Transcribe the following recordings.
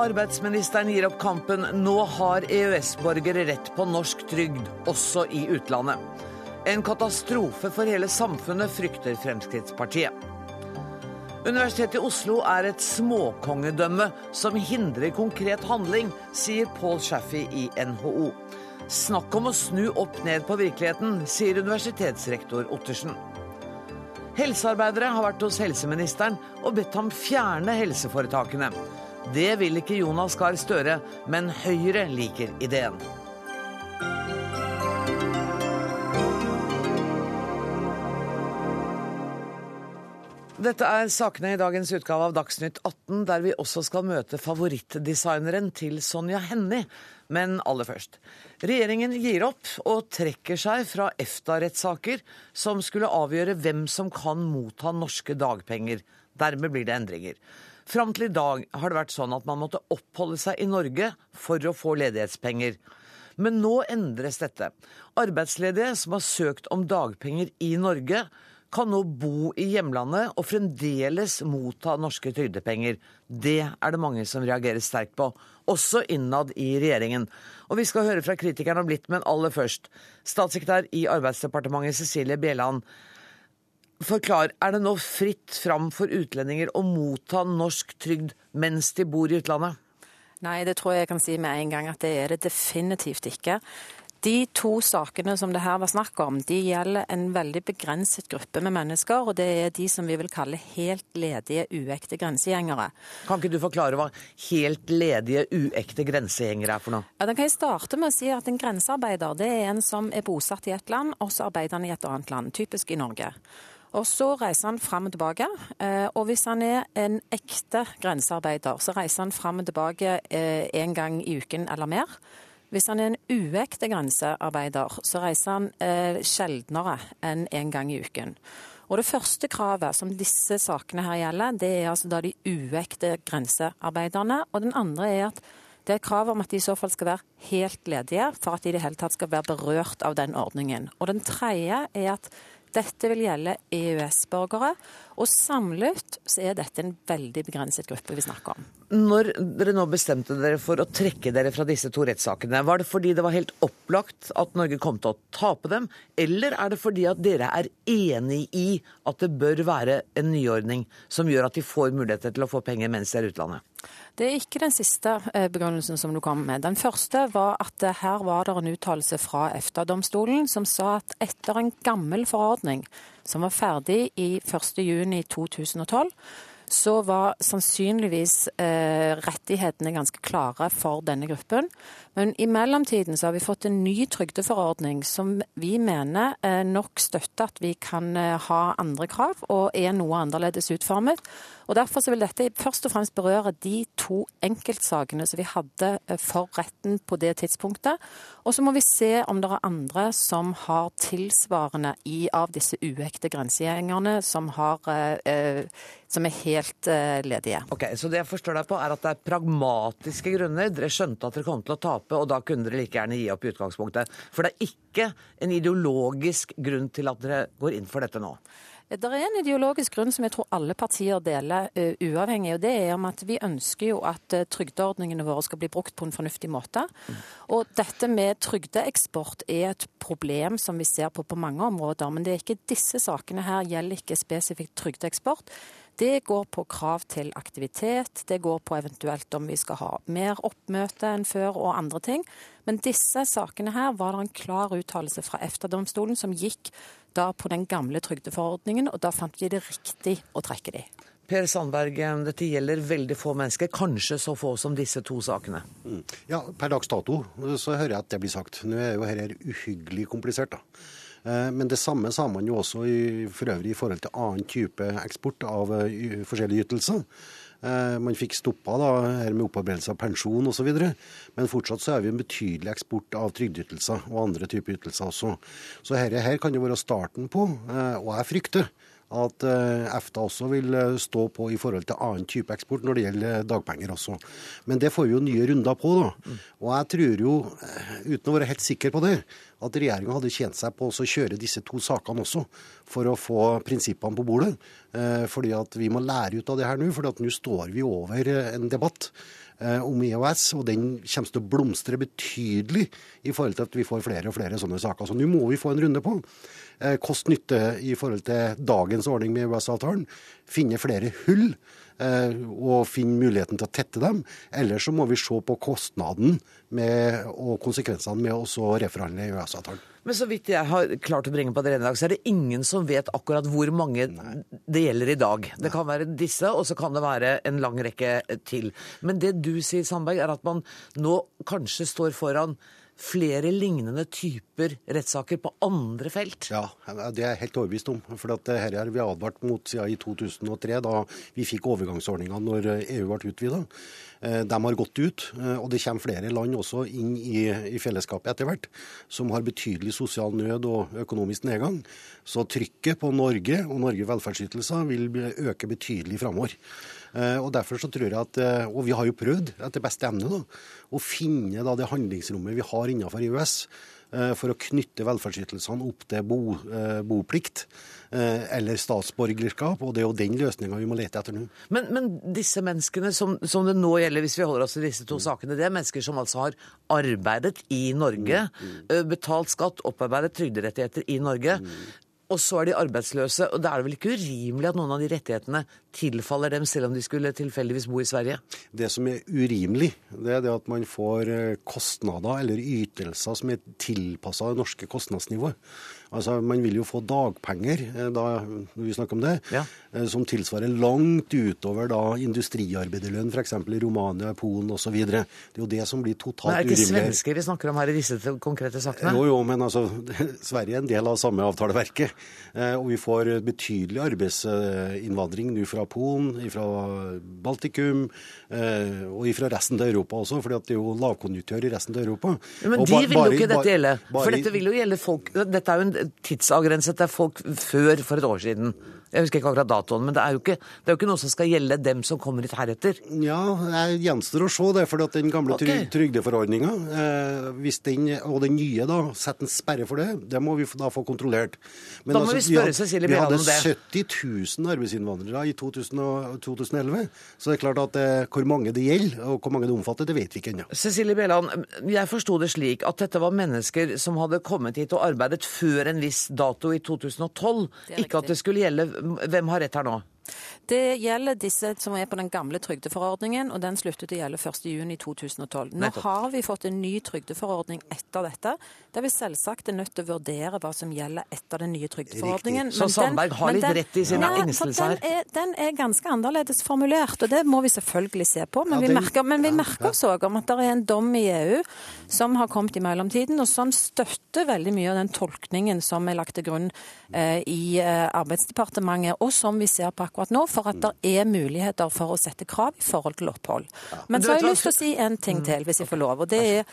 Arbeidsministeren gir opp kampen. Nå har EØS-borgere rett på norsk trygd, også i utlandet. En katastrofe for hele samfunnet, frykter Fremskrittspartiet. Universitetet i Oslo er et småkongedømme som hindrer konkret handling, sier Paul Shaffey i NHO. Snakk om å snu opp ned på virkeligheten, sier universitetsrektor Ottersen. Helsearbeidere har vært hos helseministeren og bedt ham fjerne helseforetakene. Det vil ikke Jonas Gahr Støre, men Høyre liker ideen. Dette er sakene i dagens utgave av Dagsnytt 18, der vi også skal møte favorittdesigneren til Sonja Hennie. Men aller først. Regjeringen gir opp og trekker seg fra EFTA-rettssaker som skulle avgjøre hvem som kan motta norske dagpenger. Dermed blir det endringer. Fram til i dag har det vært sånn at man måtte oppholde seg i Norge for å få ledighetspenger. Men nå endres dette. Arbeidsledige som har søkt om dagpenger i Norge, kan nå bo i hjemlandet og fremdeles motta norske trygdepenger. Det er det mange som reagerer sterkt på, også innad i regjeringen. Og vi skal høre fra kritikerne om litt, men aller først. Statssekretær i Arbeidsdepartementet Cecilie Bjelland. Forklar, er det nå fritt fram for utlendinger å motta norsk trygd mens de bor i utlandet? Nei, det tror jeg jeg kan si med en gang at det er det definitivt ikke. De to sakene som det her var snakk om, de gjelder en veldig begrenset gruppe med mennesker. Og det er de som vi vil kalle helt ledige, uekte grensegjengere. Kan ikke du forklare hva helt ledige, uekte grensegjengere er for noe? Ja, Da kan jeg starte med å si at en grensearbeider det er en som er bosatt i et land, og så arbeider han i et annet land, typisk i Norge. Og Så reiser han fram og tilbake. Eh, og hvis han er en ekte grensearbeider, så reiser han fram og tilbake eh, gang i uken eller mer. Hvis han er en uekte grensearbeider, så reiser han eh, sjeldnere enn en gang i uken. Og Det første kravet som disse sakene her gjelder, det er altså da de uekte grensearbeiderne. Og den andre er at det er krav om at de i så fall skal være helt ledige for at de i det hele tatt skal være berørt av den ordningen. Og den tredje er at dette vil gjelde EØS-borgere. Og samlet så er dette en veldig begrenset gruppe vi snakker om. Når dere nå bestemte dere for å trekke dere fra disse to rettssakene, var det fordi det var helt opplagt at Norge kom til å tape dem, eller er det fordi at dere er enig i at det bør være en nyordning som gjør at de får muligheter til å få penger mens de er i utlandet? Det er ikke den siste eh, begrunnelsen som du kom med. Den første var at her var det en uttalelse fra EFTA-domstolen som sa at etter en gammel forordning som var ferdig i 1.6.2012, så var sannsynligvis eh, rettighetene ganske klare for denne gruppen. Men i mellomtiden så har vi fått en ny trygdeforordning som vi mener eh, nok støtter at vi kan eh, ha andre krav, og er noe annerledes utformet. Og Derfor så vil dette først og fremst berøre de to enkeltsakene som vi hadde eh, for retten på det tidspunktet. Og så må vi se om det er andre som har tilsvarende i av disse uekte grensegjengerne som, har, som er helt ledige. Ok, Så det jeg forstår deg på, er at det er pragmatiske grunner. Dere skjønte at dere kom til å tape, og da kunne dere like gjerne gi opp i utgangspunktet. For det er ikke en ideologisk grunn til at dere går inn for dette nå? Det er en ideologisk grunn som jeg tror alle partier deler uh, uavhengig. og Det er om at vi ønsker jo at uh, trygdeordningene våre skal bli brukt på en fornuftig måte. Mm. Og dette med trygdeeksport er et problem som vi ser på på mange områder. Men det er ikke disse sakene her gjelder ikke spesifikt trygdeeksport. Det går på krav til aktivitet, det går på eventuelt om vi skal ha mer oppmøte enn før og andre ting. Men disse sakene her var det en klar uttalelse fra EFTA-domstolen som gikk da på den gamle trygdeforordningen, og da fant vi det riktig å trekke de. Per Sandberg, dette gjelder veldig få mennesker, kanskje så få som disse to sakene? Mm. Ja, per dags dato så hører jeg at det blir sagt. Nå er jo dette uhyggelig komplisert, da. Eh, men det samme sa man jo også i, for øvrig i forhold til annen type eksport av eh, forskjellige ytelser. Eh, man fikk stoppa da, her med opparbeidelse av pensjon osv. Men fortsatt så er vi en betydelig eksport av trygdeytelser og andre typer ytelser også. Så dette her kan jo være starten på, og jeg frykter at EFTA også vil stå på i forhold til annen type eksport når det gjelder dagpenger også. Men det får vi jo nye runder på, da. Og jeg tror jo, uten å være helt sikker på det, at regjeringa hadde tjent seg på å kjøre disse to sakene også, for å få prinsippene på bordet. Eh, fordi at vi må lære ut av det her nå, for nå står vi over en debatt eh, om IOS, og den kommer til å blomstre betydelig i forhold til at vi får flere og flere sånne saker. Så nå må vi få en runde på. Kost-nytte i forhold til dagens ordning med EØS-avtalen. Finne flere hull Eh, og finne muligheten til å tette dem. Eller så må vi se på kostnaden med, og konsekvensene med å reforhandle EØS-avtalen. Men så vidt jeg har klart å bringe på det rene dag, så er det ingen som vet akkurat hvor mange Nei. det gjelder i dag. Det kan være disse, og så kan det være en lang rekke til. Men det du sier, Sandberg, er at man nå kanskje står foran flere lignende typer rettssaker på andre felt? Ja, det er jeg helt overbevist om. For dette har vi advart mot siden i 2003, da vi fikk overgangsordninga når EU ble utvida. Eh, de har gått ut, eh, og det kommer flere land også inn i, i fellesskapet etter hvert, som har betydelig sosial nød og økonomisk nedgang. Så trykket på Norge og Norge velferdsytelser vil øke betydelig framover. Eh, og derfor så tror jeg at, og vi har jo prøvd etter beste evne da, å finne da, det handlingsrommet vi har innenfor EØS for å knytte velferdsytelsene opp til bo, boplikt. Eh, eller statsborgerskap. Og det er jo den løsninga vi må lete etter nå. Men, men disse menneskene som, som, det nå gjelder, hvis vi holder oss til disse to mm. sakene, det er mennesker som altså har arbeidet i Norge, mm. mm. Eh, betalt skatt, opparbeidet trygderettigheter i Norge. Mm. Og så er de arbeidsløse. og Da er det vel ikke urimelig at noen av de rettighetene tilfaller dem, selv om de skulle tilfeldigvis bo i Sverige? Det som er urimelig, det er det at man får eh, kostnader eller ytelser som er tilpassa det norske kostnadsnivået. Altså, Man vil jo få dagpenger, da, da vi snakker om det, ja. Eh, som tilsvarer langt utover da industriarbeiderlønn, f.eks. i Romania, Polen osv. Det er jo det som blir totalt urimelig. Men Er det ikke svensker vi snakker om her i disse konkrete sakene? Jo, jo, men altså, Sverige er en del av samme avtaleverket. Eh, og vi får betydelig arbeidsinnvandring nå fra Polen, fra Baltikum og fra resten av Europa også, for det er jo lavkonjunktur i resten av Europa. Men de vil jo ikke dette gjelde. For dette vil jo gjelde folk Dette er jo en tidsavgrenset til folk før for et år siden. Jeg husker ikke akkurat datoen, men det er, jo ikke, det er jo ikke noe som skal gjelde dem som kommer hit heretter. Ja, det gjenstår å se det. For at den gamle okay. trygdeforordninga, eh, og den nye da, setter en sperre for det, det må vi da få kontrollert. Men da må altså, vi spørre Cecilie Bjelland om det. Vi hadde 70 000 arbeidsinnvandrere i 2000 2011. Så det er klart at eh, hvor mange det gjelder, og hvor mange det omfatter, det vet vi ikke ennå. Cecilie Bjelland, jeg forsto det slik at dette var mennesker som hadde kommet hit og arbeidet før en viss dato i 2012. Ikke at det skulle gjelde hvem har rett her nå? Det gjelder disse som er på den gamle trygdeforordningen, og den sluttet å gjelde 1.6.2012. Nå har vi fått en ny trygdeforordning etter dette, der vi selvsagt er nødt til å vurdere hva som gjelder etter den nye trygdeforordningen. Så Sandberg har litt rett i sine ja, engstelser her? Den, den er, ganske annerledes formulert, og det må vi selvfølgelig se på. Men ja, det, vi merker, men vi merker oss òg om at det er en dom i EU som har kommet i mellomtiden, og som støtter veldig mye av den tolkningen som er lagt til grunn eh, i eh, Arbeidsdepartementet, og som vi ser på akkurat nå. For for at det er muligheter for å sette krav i forhold til opphold. Men så har jeg lyst til å si en ting til, hvis jeg får lov. og det er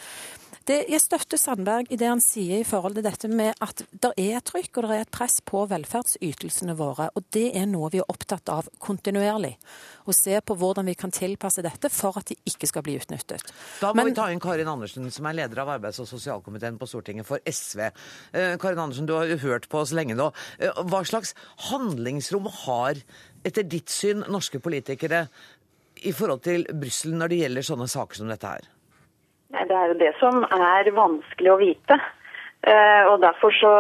det, jeg støtter Sandberg i det han sier i forhold til dette med at det er et trykk og det er et press på velferdsytelsene våre. Og det er noe vi er opptatt av kontinuerlig. Å se på hvordan vi kan tilpasse dette for at de ikke skal bli utnyttet. Da må Men, vi ta inn Karin Andersen, som er leder av arbeids- og sosialkomiteen på Stortinget for SV. Eh, Karin Andersen, du har jo hørt på oss lenge nå. Eh, hva slags handlingsrom har etter ditt syn norske politikere i forhold til Brussel når det gjelder sånne saker som dette her? Det er jo det som er vanskelig å vite. Eh, og Derfor så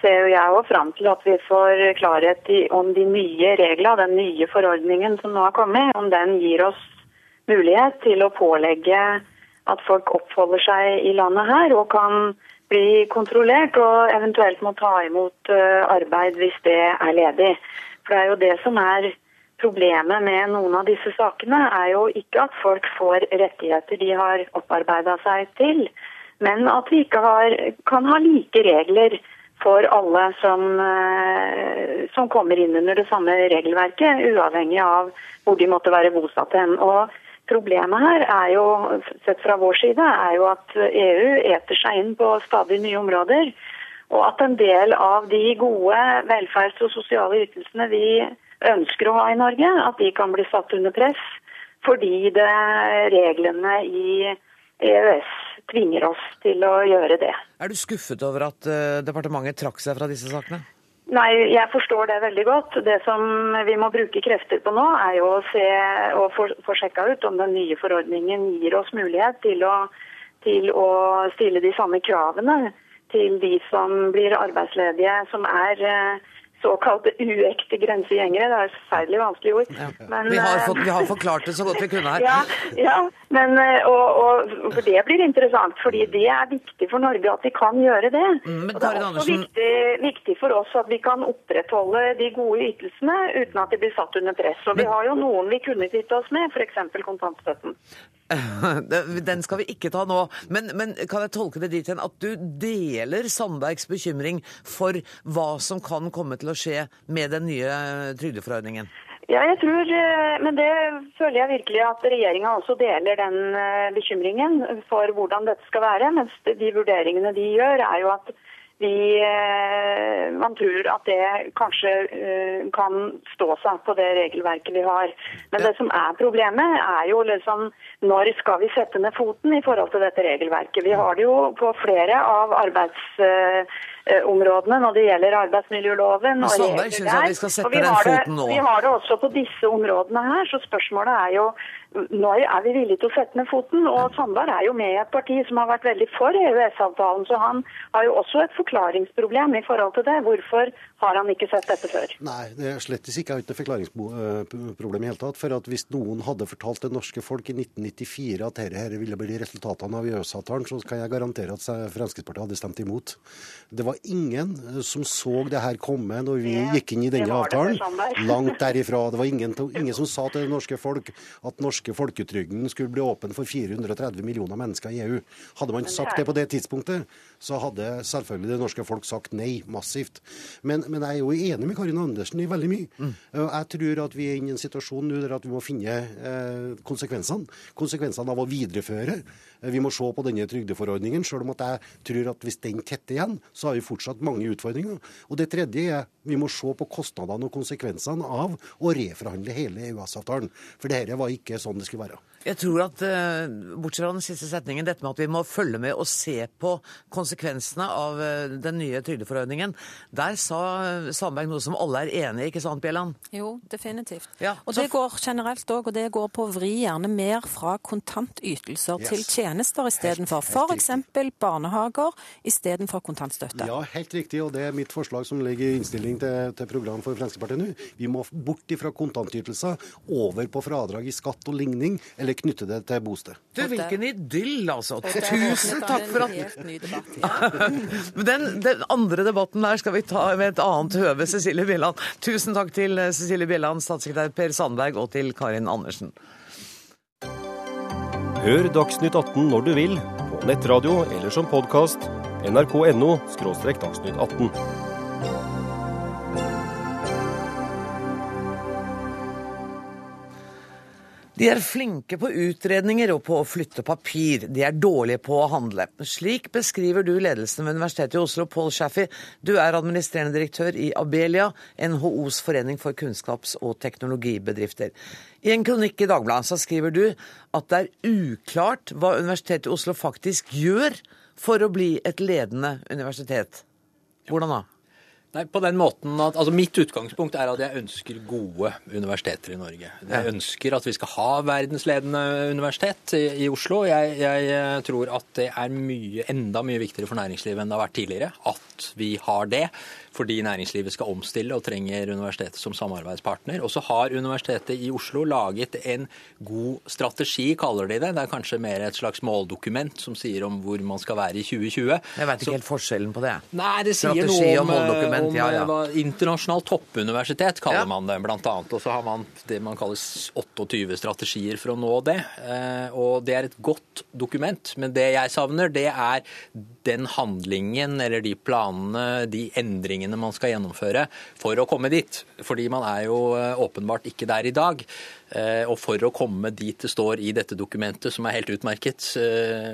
ser jeg også fram til at vi får klarhet i om de nye reglene, den nye forordningen som nå har kommet, om den gir oss mulighet til å pålegge at folk oppholder seg i landet her og kan bli kontrollert og eventuelt må ta imot eh, arbeid hvis det er ledig. For det er jo det som er problemet med noen av disse sakene, er jo ikke at folk får rettigheter de har opparbeida seg til, men at vi ikke har, kan ha like regler for alle som, eh, som kommer inn under det samme regelverket, uavhengig av hvor de måtte være bosatt hen. Og Problemet her er jo, sett fra vår side, er jo at EU eter seg inn på stadig nye områder. Og at en del av de gode velferds- og sosiale ytelsene vi ønsker å ha i Norge, at de kan bli satt under press fordi det reglene i EØS tvinger oss til å gjøre det. Er du skuffet over at uh, departementet trakk seg fra disse sakene? Nei, jeg forstår det veldig godt. Det som vi må bruke krefter på nå, er jo å se og få sjekka ut om den nye forordningen gir oss mulighet til å, til å stille de samme kravene til de som blir arbeidsledige, som er uh, såkalte uekte grensegjengere. Det er et forferdelig vanskelig ord. Ja. Men, vi, har fått, vi, har forklart det så godt vi kunne her. Ja, ja men, eh, og, og, det blir interessant. fordi det er viktig for Norge at vi kan gjøre det. Mm, og det er også Andersen... viktig, viktig, for oss at vi kan opprettholde de gode ytelsene uten at de blir satt under press. Og vi har jo noen vi kunne kvitte oss med, f.eks. kontantstøtten. Den skal vi ikke ta nå. Men, men, kan jeg tolke det dit hen at du deler Sandbergs bekymring for hva som kan komme til å skje med den nye trygdeforordningen? Ja, jeg tror, eh, men det føler jeg virkelig at regjeringa også deler den eh, bekymringen for hvordan dette skal være. Mens de vurderingene de gjør, er jo at vi, eh, man tror at det kanskje eh, kan stå seg på det regelverket vi har. Men det som er problemet, er jo liksom når skal vi sette ned foten i forhold til dette regelverket. Vi har det jo på flere av arbeidsområdene når det gjelder arbeidsmiljøloven. Og Sandberg syns at vi skal sette ned foten nå. Vi har det også på disse områdene her, så spørsmålet er jo når er vi villige til å sette ned foten? Og Sandberg er jo med i et parti som har vært veldig for EØS-avtalen, så han har jo også et forklaringsproblem i forhold til det. Hvorfor har han ikke sett dette før? Nei, det er slett ikke et forklaringsproblem i hele tatt. For at hvis noen hadde fortalt det norske folk i 1994 at dette ville bli resultatene av EØS-avtalen, så kan jeg garantere at Fremskrittspartiet hadde stemt imot. Det var ingen eh, som så det her komme når vi gikk inn i denne avtalen. Langt derifra. Det var ingen, ingen som sa til det norske folk at norske folketrygden skulle bli åpen for 430 millioner mennesker i EU. Hadde man sagt det på det tidspunktet, så hadde selvfølgelig det norske folk sagt nei massivt. Men, men jeg er jo enig med Karin Andersen i veldig mye. Mm. Jeg tror at vi er inne i en situasjon nå der at vi må finne eh, konsekvensene. Konsekvensene av å videreføre. Vi må se på denne trygdeforordningen, selv om at jeg tror at hvis den tetter igjen, så har vi fortsatt mange utfordringer. Og det tredje er vi må se på kostnadene og konsekvensene av å reforhandle hele EØS-avtalen. For dette var ikke sånn det skulle være. Jeg tror at, eh, bortsett fra den siste setningen, dette med at vi må følge med og se på konsekvensene av eh, den nye trygdeforordningen, der sa Sandberg noe som alle er enig i, ikke sant Bjelland? Jo, definitivt. Ja, og det går generelt òg, og det går på å vri gjerne mer fra kontantytelser yes. til tjenester istedenfor. F.eks. barnehager istedenfor kontantstøtte. Ja, helt riktig, og det er mitt forslag som ligger i innstilling til, til program for Fremskrittspartiet nå. Vi må bort fra kontantytelser, over på fradrag i skatt og ligning, eller knytte det til bosted. Du, hvilken idyll, altså. Tusen takk for at den, den, andre debatten der skal vi ta ved et annet høve, Cecilie Bjelland. Tusen takk til Cecilie Bjelland, statssekretær Per Sandberg og til Karin Andersen. Hør Dagsnytt 18 når du vil, på nettradio eller som podkast. nrk.no – dagsnytt 18. De er flinke på utredninger og på å flytte papir. De er dårlige på å handle. Slik beskriver du ledelsen ved Universitetet i Oslo, Paul Shaffy. Du er administrerende direktør i Abelia, NHOs forening for kunnskaps- og teknologibedrifter. I en kronikk i Dagbladet så skriver du at det er uklart hva Universitetet i Oslo faktisk gjør for å bli et ledende universitet. Hvordan da? Nei, på den måten at, altså Mitt utgangspunkt er at jeg ønsker gode universiteter i Norge. Jeg ønsker at vi skal ha verdensledende universitet i, i Oslo. Jeg, jeg, eh, tror at det er mye, enda mye viktigere for næringslivet enn det har vært tidligere at vi har det fordi næringslivet skal omstille og trenger universitetet som samarbeidspartner. Og så har Universitetet i Oslo laget en god strategi, kaller de det. Det er kanskje mer et slags måldokument som sier om hvor man skal være i 2020. Jeg vet ikke så, helt forskjellen på det. Nei, det sier strategi noe om, om, om ja, ja. internasjonalt toppuniversitet, kaller ja. man det annet. Og så har man det man kaller 28 strategier for å nå det. Eh, og det er et godt dokument. Men det jeg savner, det er den handlingen eller de planene, de endringene endringene man skal gjennomføre for å komme dit. Fordi man er jo åpenbart ikke der i dag. Og for å komme dit det står i dette dokumentet, som er helt utmerket,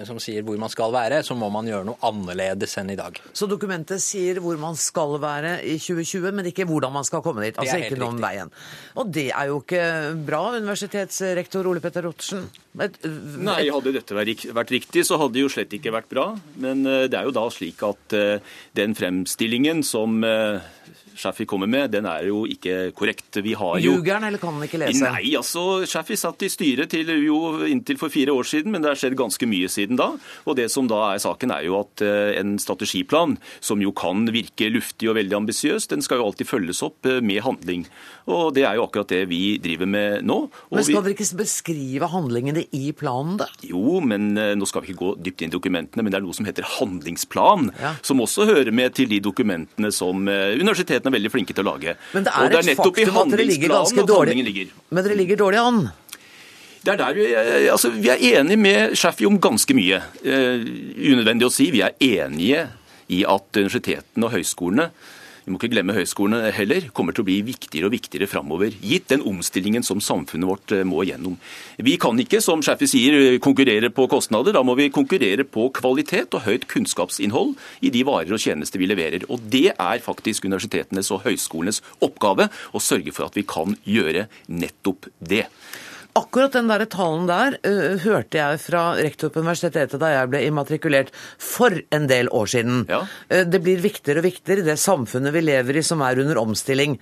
som sier hvor man skal være, så må man gjøre noe annerledes enn i dag. Så dokumentet sier hvor man skal være i 2020, men ikke hvordan man skal komme dit? Altså ikke noen riktig. veien. Og det er jo ikke bra, universitetsrektor Ole Petter Ottersen? Et, et... Nei, hadde dette vært riktig, så hadde det jo slett ikke vært bra. Men det er jo da slik at den fremstillingen som Shaffi kommer med, den er jo ikke korrekt. Vi har jo Ljuger eller kan han ikke lese? Nei, altså, Shafi satt i styret til jo inntil for fire år siden, men det har skjedd ganske mye siden da. Og det som da er saken, er jo at eh, en strategiplan, som jo kan virke luftig og veldig ambisiøs, den skal jo alltid følges opp eh, med handling. Og det er jo akkurat det vi driver med nå. Men skal dere ikke beskrive handlingene i planen, da? Jo, men eh, nå skal vi ikke gå dypt inn i dokumentene, men det er noe som heter handlingsplan, ja. som også hører med til de dokumentene som universitetene er veldig flinke til å lage. Men det er, og det er et faktum at dere ligger. Men dere ligger dårlig an? Det er der vi, altså, vi er enige med Shaffi om ganske mye. Uh, unødvendig å si. Vi er enige i at universitetene og høyskolene vi må ikke glemme høyskolene heller, kommer til å bli viktigere og viktigere framover. Gitt den omstillingen som samfunnet vårt eh, må gjennom. Vi kan ikke, som Shaffi sier, konkurrere på kostnader. Da må vi konkurrere på kvalitet og høyt kunnskapsinnhold i de varer og tjenester vi leverer. Og det er faktisk universitetenes og høyskolenes oppgave å sørge for at vi kan gjøre nettopp det. Akkurat den der talen der uh, hørte jeg fra rektor på Universitetet da jeg ble immatrikulert for en del år siden. Ja. Uh, det blir viktigere og viktigere, det samfunnet vi lever i som er under omstilling.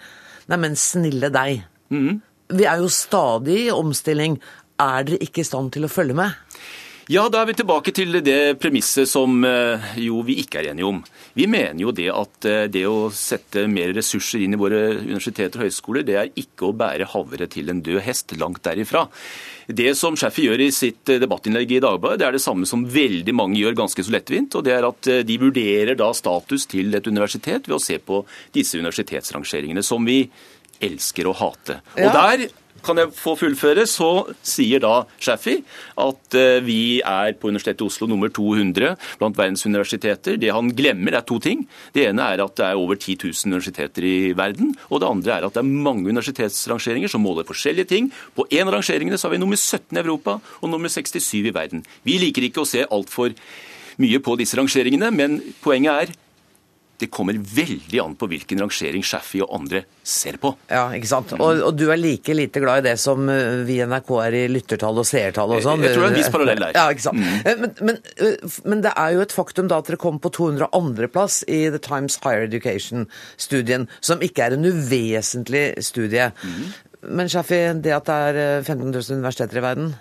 Neimen, snille deg. Mm. Vi er jo stadig i omstilling. Er dere ikke i stand til å følge med? Ja, da er vi tilbake til det premisset som eh, jo vi ikke er enige om. Vi mener jo det at eh, det å sette mer ressurser inn i våre universiteter og høyskoler, det er ikke å bære havre til en død hest, langt derifra. Det som Shaffi gjør i sitt eh, debattinnlegg i Dagbladet, det er det samme som veldig mange gjør ganske så lettvint. og det er at De vurderer da status til et universitet ved å se på disse universitetsrangeringene, som vi elsker å hate. Og ja. der kan jeg få fullføre, så sier da Shaffi at eh, vi er på Universitetet i Oslo nummer 200 blant verdens universiteter. Det han glemmer, er to ting. Det ene er at det er over 10 000 universiteter i verden. Og det andre er at det er mange universitetsrangeringer som måler forskjellige ting. På en av rangeringene så har vi nummer 17 i Europa og nummer 67 i verden. Vi liker ikke å se altfor mye på disse rangeringene, men poenget er det kommer veldig an på hvilken rangering Shaffi og andre ser på. Ja, ikke sant. Og, og, du er like lite glad i det som eh, vi i NRK er i lyttertall og seertall og sånn? Jeg tror det er en viss parallell der. Ja, ikke sant. Mm. Eh, men, men, eh, men, det er jo et faktum da at dere kom på 202.-plass i The Times Higher Education-studien, som ikke er en uvesentlig studie. Mm. Men Shaffi, det at det er 15 000 universiteter i verden,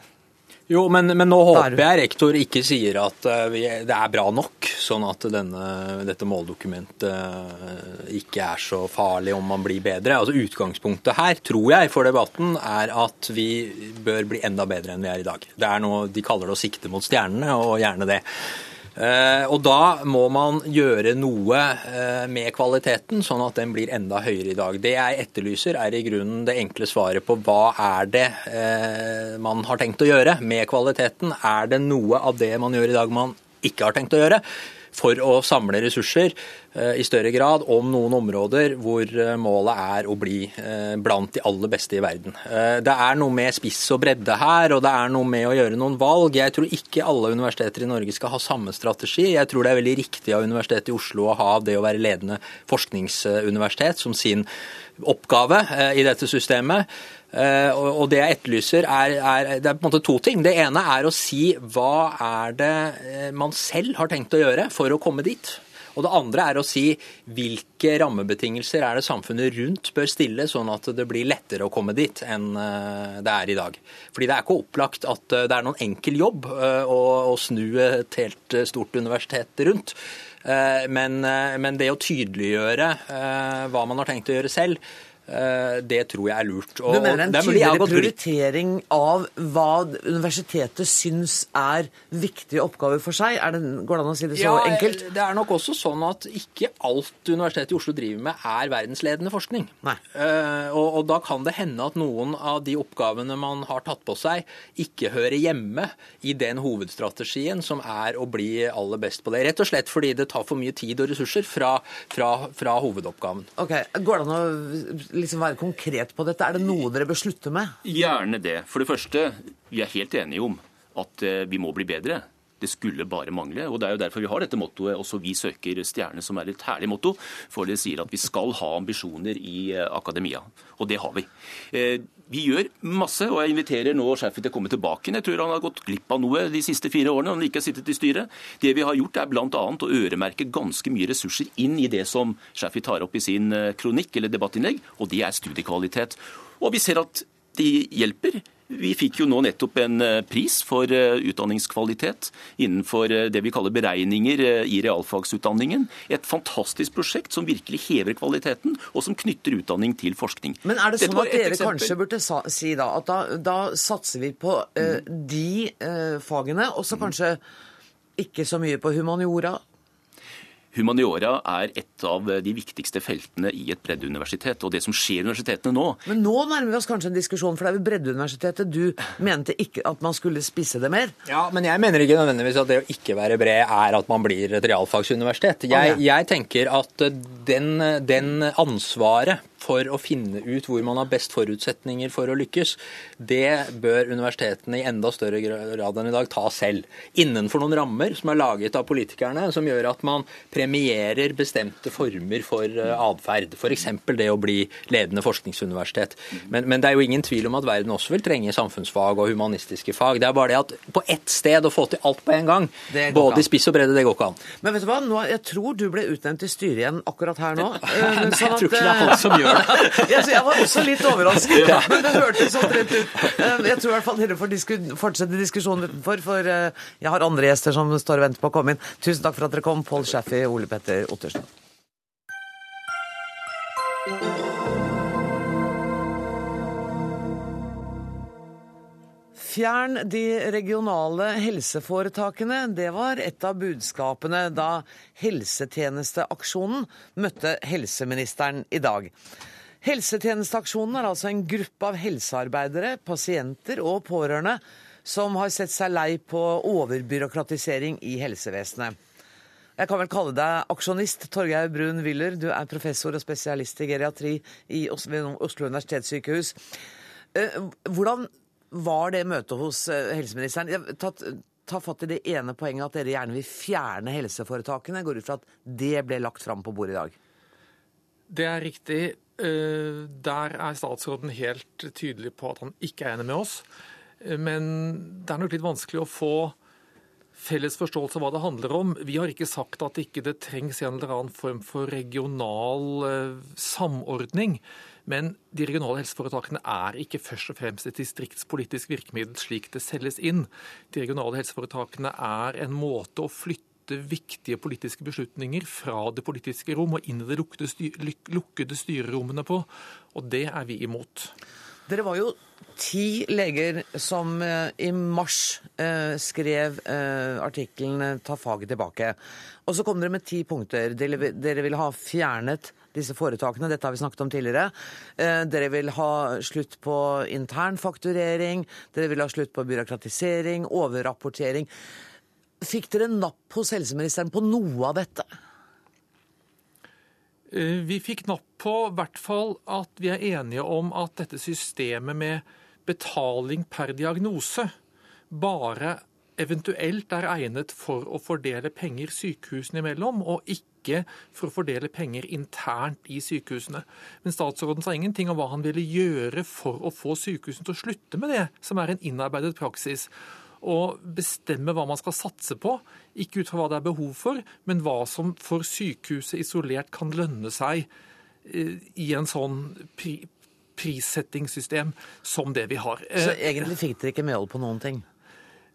jo, men, men, nå håper jeg rektor ikke sier at uh, vi, det er bra nok, sånn at denne, dette måldokumentet uh, ikke er så farlig om man blir bedre. Altså Utgangspunktet her, tror jeg, for debatten er at vi bør bli enda bedre enn vi er i dag. Det er noe, De kaller det å sikte mot stjernene, og gjerne det. Eh, og da må man gjøre noe eh, med kvaliteten, sånn at den blir enda høyere i dag. Det jeg etterlyser, er i grunnen det enkle svaret på hva er det eh, man har tenkt å gjøre med kvaliteten. Er det noe av det man gjør i dag man ikke har tenkt å gjøre? For å samle ressurser eh, i større grad om noen områder hvor eh, målet er å bli eh, blant de aller beste i verden. Det er noe med spiss og bredde her, og det er noe med å gjøre noen valg. Jeg tror ikke alle universiteter i Norge skal ha samme strategi. Jeg tror det er veldig riktig av Universitetet i Oslo å ha det å være ledende forskningsuniversitet som sin oppgave i dette systemet. Eh, og det jeg etterlyser, er, er, det er på en måte to ting. Det ene er å si hva er det eh, man selv har tenkt å gjøre for å komme dit. Og det andre er å si hvilke rammebetingelser er det samfunnet rundt bør stille, sånn at det blir lettere å komme dit enn eh, det er i dag. Fordi det er ikke opplagt at det er noen enkel jobb å, snu et helt stort universitet rundt. Men, det å tydeliggjøre hva man har tenkt å gjøre selv, det tror jeg er lurt. Og, du mener en er tydeligere prioritering av hva universitetet syns er viktige oppgaver for seg? Er det, går det an å si det så Ja, enkelt? Det er nok også sånn at ikke alt Universitetet i Oslo driver med, er verdensledende forskning. Nei. Eh, og, og da kan det hende at noen av de oppgavene man har tatt på seg, ikke hører hjemme i den hovedstrategien som er å bli aller best på det. Rett og slett fordi det tar for mye tid og ressurser fra, fra, fra hovedoppgaven. Ok, Går det an å liksom være konkret på dette? Er det noe dere bør slutte med? Gjerne det. For det første, vi er helt enige om at eh, vi må bli bedre. Det skulle bare mangle. og Det er jo derfor vi har dette mottoet 'Også vi søker stjerne', som er et herlig motto. For det sier at vi skal ha ambisjoner i eh, akademia. Og det har vi. Eh, Vi gjør masse, og jeg inviterer nå sjefen til å komme tilbake. Jeg tror han har gått glipp av noe de siste fire årene. Han ikke har sittet i styret. Det vi har gjort, er bl.a. å øremerke ganske mye ressurser inn i det som Skjerfi tar opp i sin eh, kronikk eller debattinnlegg, og det er studiekvalitet. Og vi ser at det hjelper. Vi fikk jo nå nettopp en eh, pris for eh, utdanningskvalitet innenfor eh, det vi kaller beregninger i realfagsutdanningen. Et fantastisk prosjekt som virkelig hever kvaliteten, og som knytter utdanning til forskning. Men er det sånn at dere eksempel. kanskje burde sa, si da at da, da satser vi på eh, de uh, fagene, og så kanskje ikke så mye på humaniora? Humaniora er et av de viktigste feltene i et breddeuniversitet. Og det som skjer i universitetene nå, Men nå nærmer vi oss kanskje en diskusjon, for det er ved Breddeuniversitetet du mente ikke at man skulle spisse det mer. Ja, men jeg mener ikke nødvendigvis at det å ikke være bred er at man blir et realfagsuniversitet. Jeg, jeg tenker at den, den ansvaret for å finne ut hvor man har best forutsetninger for å lykkes, det bør universitetene i enda større grad enn i dag ta selv. Innenfor noen rammer som er laget av politikerne, som gjør at man premierer bestemte former for eh, atferd. F.eks. det å bli ledende forskningsuniversitet. Men, men det er jo ingen tvil om at verden også vil trenge samfunnsfag og humanistiske fag. Det er bare det at på ett sted å få til alt på en gang, både i spiss og bredde, det går ikke an. Men vet du hva, nå, jeg tror du ble utnevnt til styret igjen akkurat her nå. Eh, Nei, sånn jeg tror ikke det er eh, han som gjør det. jeg, var også litt overrasket, men det hørtes sånn rett ut. Eh, Jeg tror i hvert fall dere får fortsette diskusjonen utenfor, for eh, jeg har andre gjester som står og venter på å komme inn. Tusen takk for at dere kom, Pål Shaffi og Ole Petter Ottersen. Fjern de regionale helseforetakene. Det var et av budskapene da Helsetjenesteaksjonen møtte helseministeren i dag. Helsetjenesteaksjonen er altså en gruppe av helsearbeidere, pasienter og pårørende som har sett seg lei på overbyråkratisering i helsevesenet. Jeg kan vel kalle deg aksjonist, Torgeir Brun Willer. Du er professor og spesialist i geriatri ved Oslo universitetssykehus. Eh, Hvordan var det møtet hos eh, helseministeren? Tatt, ta fatt i det ene poenget at dere gjerne vil fjerne helseforetakene. Går ut fra at det ble lagt fram på bordet i dag. Det er riktig. Eh, Der er statsråden helt tydelig på at han ikke er enig med oss. Eh, Men det er nok litt vanskelig å få felles forståelse av hva det handler om. Vi har ikke sagt at ikke det trengs en eller annen form for regional samordning. Men de regionale helseforetakene er ikke først og fremst et distriktspolitisk virkemiddel slik det selges inn. De regionale helseforetakene er en måte å flytte viktige politiske beslutninger fra det politiske rom og inn i de lukkede, styr, lukkede styrerommene på. Og det er vi imot. Dere var jo ti leger som eh, i mars eh, skrev eh, artikkelen 'Ta faget tilbake'. Og så kom dere med ti punkter. Dere ville ha fjernet disse foretakene, dette har vi snakket om tidligere. Eh, dere vil ha slutt på internfakturering, dere vil ha slutt på byråkratisering, overrapportering. Fikk dere napp hos helseministeren på noe av dette? Eh, Vi fikk napp på hvert fall at vi er enige om at dette systemet med betaling per diagnose bare eventuelt er egnet for å fordele penger sykehusene imellom, og ikke for å fordele penger internt i sykehusene. Men statsråden sa ingenting om hva han ville gjøre for å få sykehusene til å slutte med det, som er en innarbeidet praksis. Og bestemme hva man skal satse på, ikke ut fra hva det er behov for, men hva som for sykehuset isolert kan lønne seg eh, i en sånn pri prissettingssystem som det vi har. Så egentlig fikk dere ikke medhold på noen ting?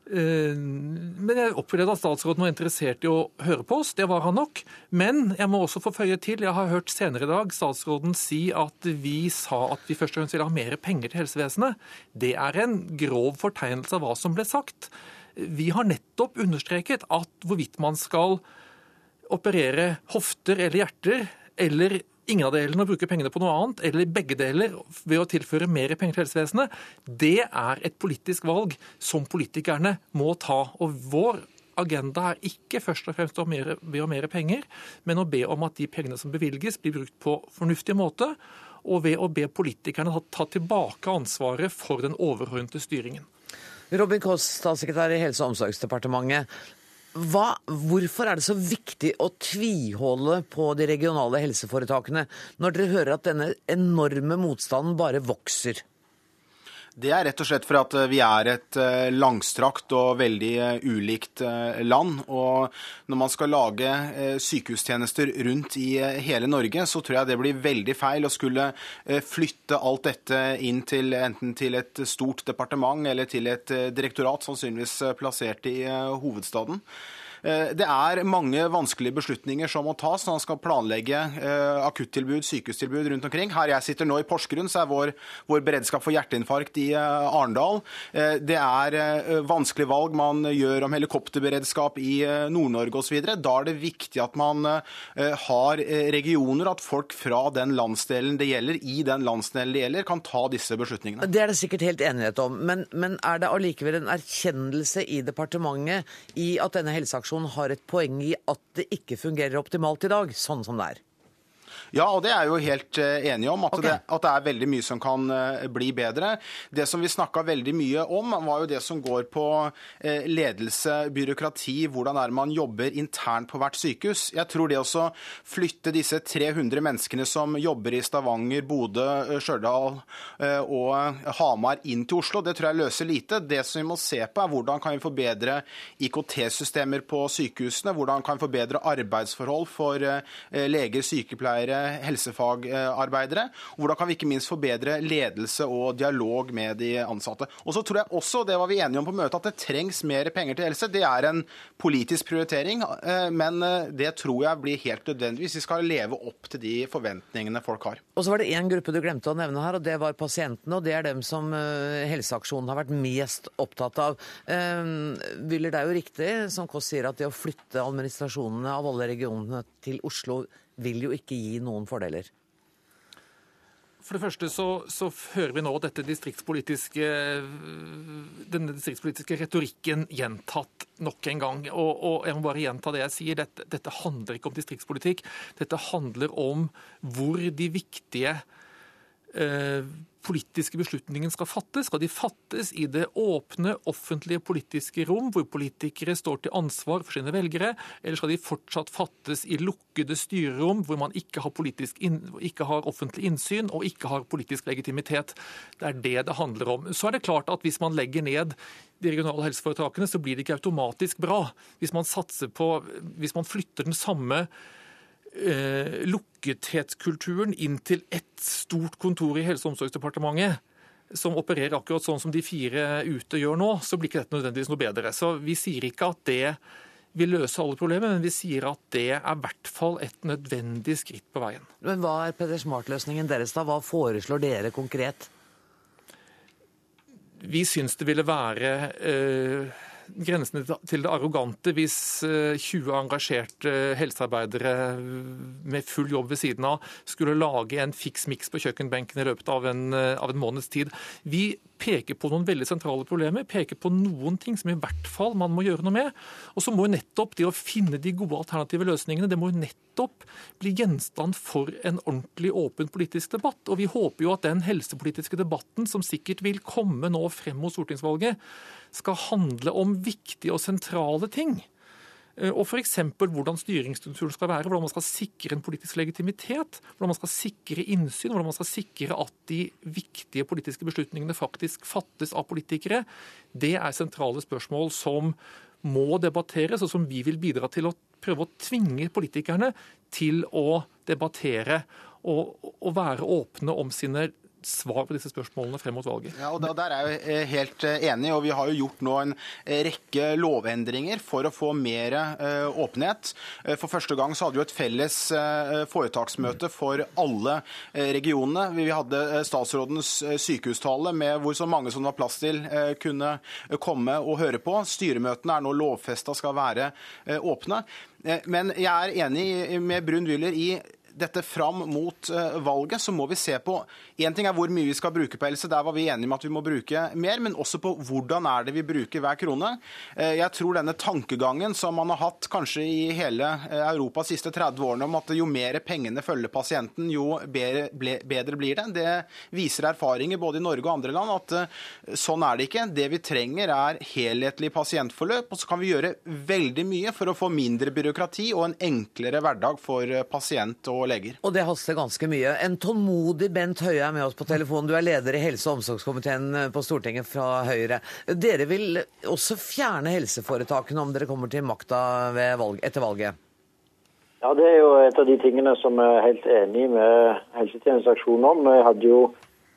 Eh, men jeg opplevde at statsråden var interessert i å høre på oss. Det var han nok. Men jeg må også få føye til, jeg har hørt senere i dag statsråden si at vi sa at vi først og fremst ville ha mer penger til helsevesenet. Det er en grov fortegnelse av hva som ble sagt. Vi har nettopp understreket at hvorvidt man skal operere hofter eller hjerter, eller ingen av delene og bruke pengene på noe annet, eller begge deler ved å tilføre mer penger til helsevesenet, det er et politisk valg som politikerne må ta. Og vår agenda er ikke først og fremst å be om mer penger, men å be om at de pengene som bevilges, blir brukt på fornuftig måte, og ved å be politikerne ta tilbake ansvaret for den overordnede styringen. Robin Koss, statssekretær i Helse- og omsorgsdepartementet. Hva, hvorfor er det så viktig å tviholde på de regionale helseforetakene når dere hører at denne enorme motstanden bare vokser? Det er rett og slett for at eh, vi er et eh, langstrakt og veldig eh, ulikt land. Og når man skal lage sykehustjenester rundt i hele Norge, så tror jeg det blir veldig feil å skulle flytte alt dette inn til enten til et stort departement eller til et direktorat, sannsynligvis plassert i hovedstaden. Eh, det er mange vanskelige beslutninger som må tas når man skal planlegge eh, akuttilbud, sykehustilbud rundt omkring. Her jeg sitter nå i Porsgrunn, så er vår, vår beredskap for hjerteinfarkt i eh, Arendal. Det er vanskelige valg man gjør om helikopterberedskap i Nord-Norge osv. Da er det viktig at man har regioner, at folk fra den landsdelen det gjelder, i den landsdelen det gjelder, kan ta disse beslutningene. Det er det sikkert helt enighet om, men, men er det allikevel en erkjennelse i departementet i at denne helseaksjonen Riksrevisjonen har et poeng i at det ikke fungerer optimalt i dag, sånn som det er? Ja, og det er jeg jo helt eh, enige om. At, okay. det, at, det, er veldig mye som kan eh, bli bedre. Det som vi snakka veldig mye om, var jo det som går på eh, ledelse, byråkrati, hvordan er man jobber internt på hvert sykehus. Jeg tror det å flytte disse 300 menneskene som jobber i Stavanger, Bodø, Stjørdal og Hamar inn til Oslo, det tror jeg løser lite. Det som vi må se på, er hvordan kan vi forbedre bedre IKT-systemer på sykehusene, hvordan kan vi forbedre bedre arbeidsforhold for leger, sykepleiere, helsefagarbeidere. Hvordan kan vi ikke minst forbedre ledelse og dialog med de ansatte. Og så tror jeg også, det var vi enige om på møtet, at det trengs mer penger til helse. Det er en politisk prioritering, eh, men eh, det tror jeg blir helt nødvendig hvis vi skal leve opp til de forventningene folk har. Og så var det én gruppe du glemte å nevne her, og det var pasientene. Og det er dem som eh, Helseaksjonen har vært mest opptatt av. Wyller, det er jo riktig som Kåss sier, at det å flytte administrasjonene av alle regionene til Oslo vil jo ikke gi noen fordeler. For det første så, så hører vi nå dette distriktspolitiske, denne distriktspolitiske retorikken gjentatt nok en gang. Og, og, jeg må bare gjenta det jeg sier. Dette, dette handler ikke om distriktspolitikk. Dette handler om hvor de viktige politiske beslutningen skal fattes, skal de fattes i det åpne, offentlige politiske rom, hvor politikere står til ansvar for sine velgere, eller skal de fortsatt fattes i lukkede styrerom, hvor man ikke har, ikke har, offentlig innsyn og ikke har politisk legitimitet? Det er det det handler om. Så er det klart at hvis man legger ned de regionale helseforetakene, så blir det ikke automatisk bra. Hvis man på, hvis man flytter den samme eh, lukkethetskulturen inn til ett stort kontor i Helse- og omsorgsdepartementet, som opererer akkurat sånn som de fire ute gjør nå, så blir ikke dette nødvendigvis noe bedre. Så vi sier ikke at det vil løse alle problemer, men vi sier at det er i hvert fall et nødvendig skritt på veien. Men Hva er Peder Smart-løsningen deres, da? Hva foreslår dere konkret? Vi syns det ville være øh, grensene til det arrogante hvis 20 eh, engasjerte helsearbeidere med full jobb ved siden av skulle lage en fiks miks på kjøkkenbenken i løpet av en, eh, av en måneds tid. Vi peker på noen veldig sentrale problemer, peker på noen ting som i hvert fall man må gjøre noe med. Og så må jo nettopp det å finne de gode alternative løsningene, det må jo nettopp bli gjenstand for en ordentlig åpen politisk debatt. Og vi håper jo at den helsepolitiske debatten som sikkert vil komme nå frem mot stortingsvalget, skal handle om viktige og sentrale ting. Eh, og f.eks. hvordan styringsstrukturen skal være, hvordan man skal sikre en politisk legitimitet, hvordan man skal sikre innsyn, hvordan man skal sikre at de viktige politiske beslutningene faktisk fattes av politikere. Det er sentrale spørsmål som må debatteres, og som vi vil bidra til å prøve å tvinge politikerne til å debattere og, og være åpne om sine svar på disse spørsmålene frem mot valget. Ja, og Der er jeg eh, helt eh, enig, og vi har jo gjort nå en eh, rekke lovendringer for å få mer åpenhet. For første gang så hadde vi et felles foretaksmøte for alle regionene. Vi hadde statsrådens sykehustale med hvor så mange som det var plass til kunne komme og høre på. Styremøtene er nå lovfesta skal være åpne. Men jeg er enig med Brun-Wyller i dette fram mot uh, valget, så må vi se på Én ting er hvor mye vi skal bruke på helse, der var vi enige om at vi må bruke mer, men også på hvordan er det vi bruker hver krone. Uh, jeg tror denne tankegangen som man har hatt kanskje i hele uh, Europa de siste 30 årene, om at jo mer pengene følger pasienten, jo bedre, bedre blir det. Det viser erfaringer både i Norge og andre land at sånn er det ikke. Det vi trenger er helhetlig pasientforløp, og så kan vi gjøre veldig mye for å få mindre byråkrati og en enklere hverdag for pasient og leger. Og det haster ganske mye. En tålmodig Bent Høie er med oss på telefonen. Du er leder i helse- og omsorgskomiteen eh, på Stortinget fra Høyre. Dere vil også fjerne helseforetakene om dere kommer til makta valg, etter valget? Ja, Det er jo et av de tingene som jeg er helt enig med helsetjenesteaksjonen om. Vi hadde jo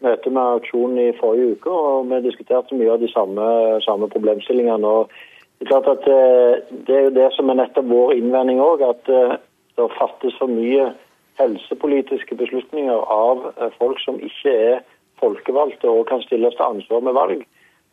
møte med aksjonen i forrige uke, og vi diskuterte mye av de samme, samme problemstillingene. og Det er klart at eh, det er jo det som er nettopp vår innvending òg, at eh, det fattes for mye helsepolitiske beslutninger av eh, folk som ikke er folkevalgte og kan stilles til ansvar med valg.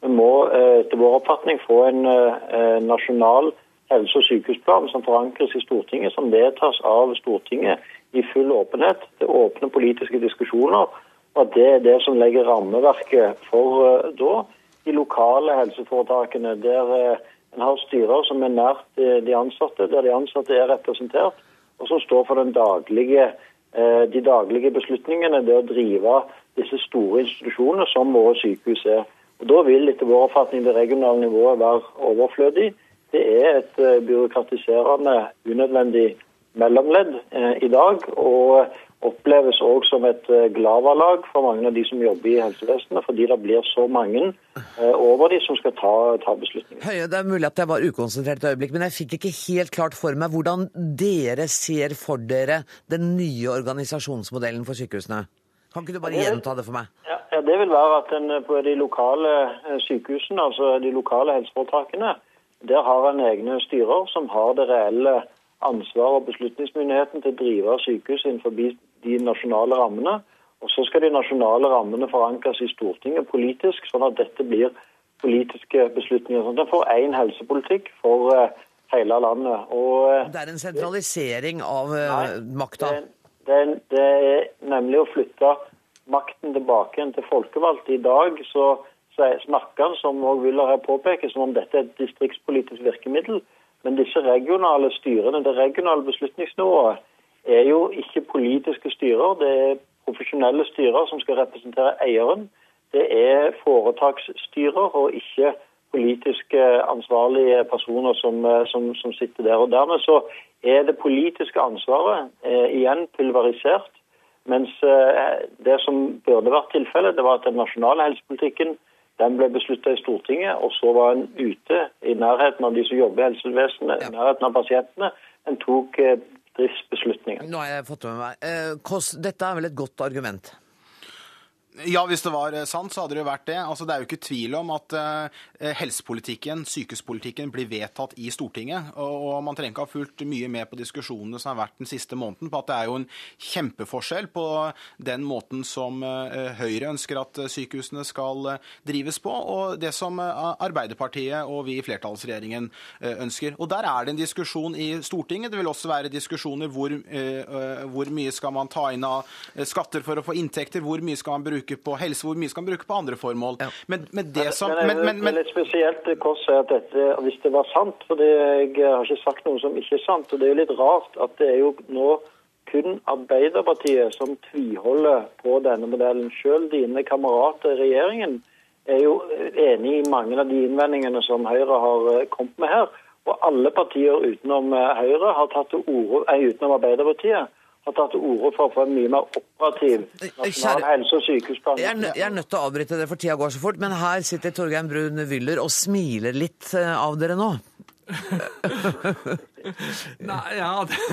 Vi må eh, etter vår oppfatning få en eh, nasjonal helse- og sykehusplan som forankres i Stortinget, som vedtas av Stortinget i full åpenhet. Det åpne politiske diskusjoner. og at Det er det som legger rammeverket for da de lokale helseforetakene, der en har styrer som er nært de ansatte, der de ansatte er representert og som står for daglige, eh, de daglige beslutningene, det å drive disse store institusjonene som våre sykehus er. Og Da vil etter vår oppfatning det regionale nivået være overflødig. Det er et eh, byråkratiserende, unødvendig mellomledd eh, i dag. og oppleves òg som et eh, glavalag for mange av de som jobber i helsevesenet, fordi det blir så mange eh, over de som skal ta, ta beslutninger. Høie, Det er mulig at jeg var ukonsentrert et øyeblikk, men jeg fikk ikke helt klart for meg hvordan dere ser for dere den nye organisasjonsmodellen for sykehusene. Kan ikke du bare gjenta det for meg? Ja, ja Det vil være at en på de lokale eh, sykehusene, altså de lokale helseforetakene, der har en egne styrer som har det reelle ansvar og beslutningsmyndigheten til å drive sykehus innenfor de nasjonale rammene. Og Så skal de nasjonale rammene forankres i Stortinget politisk, sånn at dette blir politiske beslutninger. Sånn at en får én helsepolitikk for uh, hele landet. Og, uh, det er en sentralisering av uh, makta? Det, det, det, er nemlig å flytte makten tilbake igjen til folkevalgte. I dag så, så snakker en, som også Wyller her påpeker, som om dette er et distriktspolitisk virkemiddel. Men disse regionale styrene, det regionale beslutningsnivået, er jo ikke politiske styrer. Det er profesjonelle styrer som skal representere eieren. Det er foretaksstyrer og ikke politisk ansvarlige personer som, som, som, sitter der. Og Dermed så er det politiske ansvaret eh, igjen pulverisert. Mens eh, det som burde vært tilfellet, det var at den nasjonale helsepolitikken den ble beslutta i Stortinget, og så var en ute i nærheten av de som jobber i helsevesenet, i nærheten av pasientene. En tok eh, driftsbeslutninger. Nå har jeg fått med meg. Eh, dette er vel et godt argument? Ja, hvis det var eh, sant, så hadde det jo vært det. Altså, det er jo ikke tvil om at uh, helsepolitikken, sykehuspolitikken, blir vedtatt i Stortinget. Og, og, man trenger ikke ha fulgt mye med på diskusjonene som har vært den siste måneden, på at det er jo en kjempeforskjell på den måten som uh, Høyre ønsker at sykehusene skal uh, drives på, og det som Arbeiderpartiet og vi i flertallsregjeringen ønsker. Og der er det en diskusjon i Stortinget. Det vil også være diskusjoner hvor, hvor mye skal man ta inn av skatter for å få inntekter, hvor mye skal man bruke bruke på helse, hvor mye skal man bruke på andre formål. Ja. Men, men, det som men, men, men, litt spesielt Kåss at dette, hvis det var sant, for jeg har ikke sagt noe som ikke er sant. og Det er jo litt rart at det er jo nå kun Arbeiderpartiet som tviholder på denne modellen. Selv dine kamerater i regjeringen er jo enig i mange av de innvendingene som Høyre har eh, kommet med her. Og alle partier utenom eh, Høyre har tatt til orde, utenom Arbeiderpartiet har tatt til orde for å få en mye mer operativ nasjonal helse- og sykehusplan. Jeg, jeg, er nødt til å avbryte det, for tida går så fort. Men her sitter Torgeir Brun Wyller og smiler litt eh, av dere nå. Nei, ja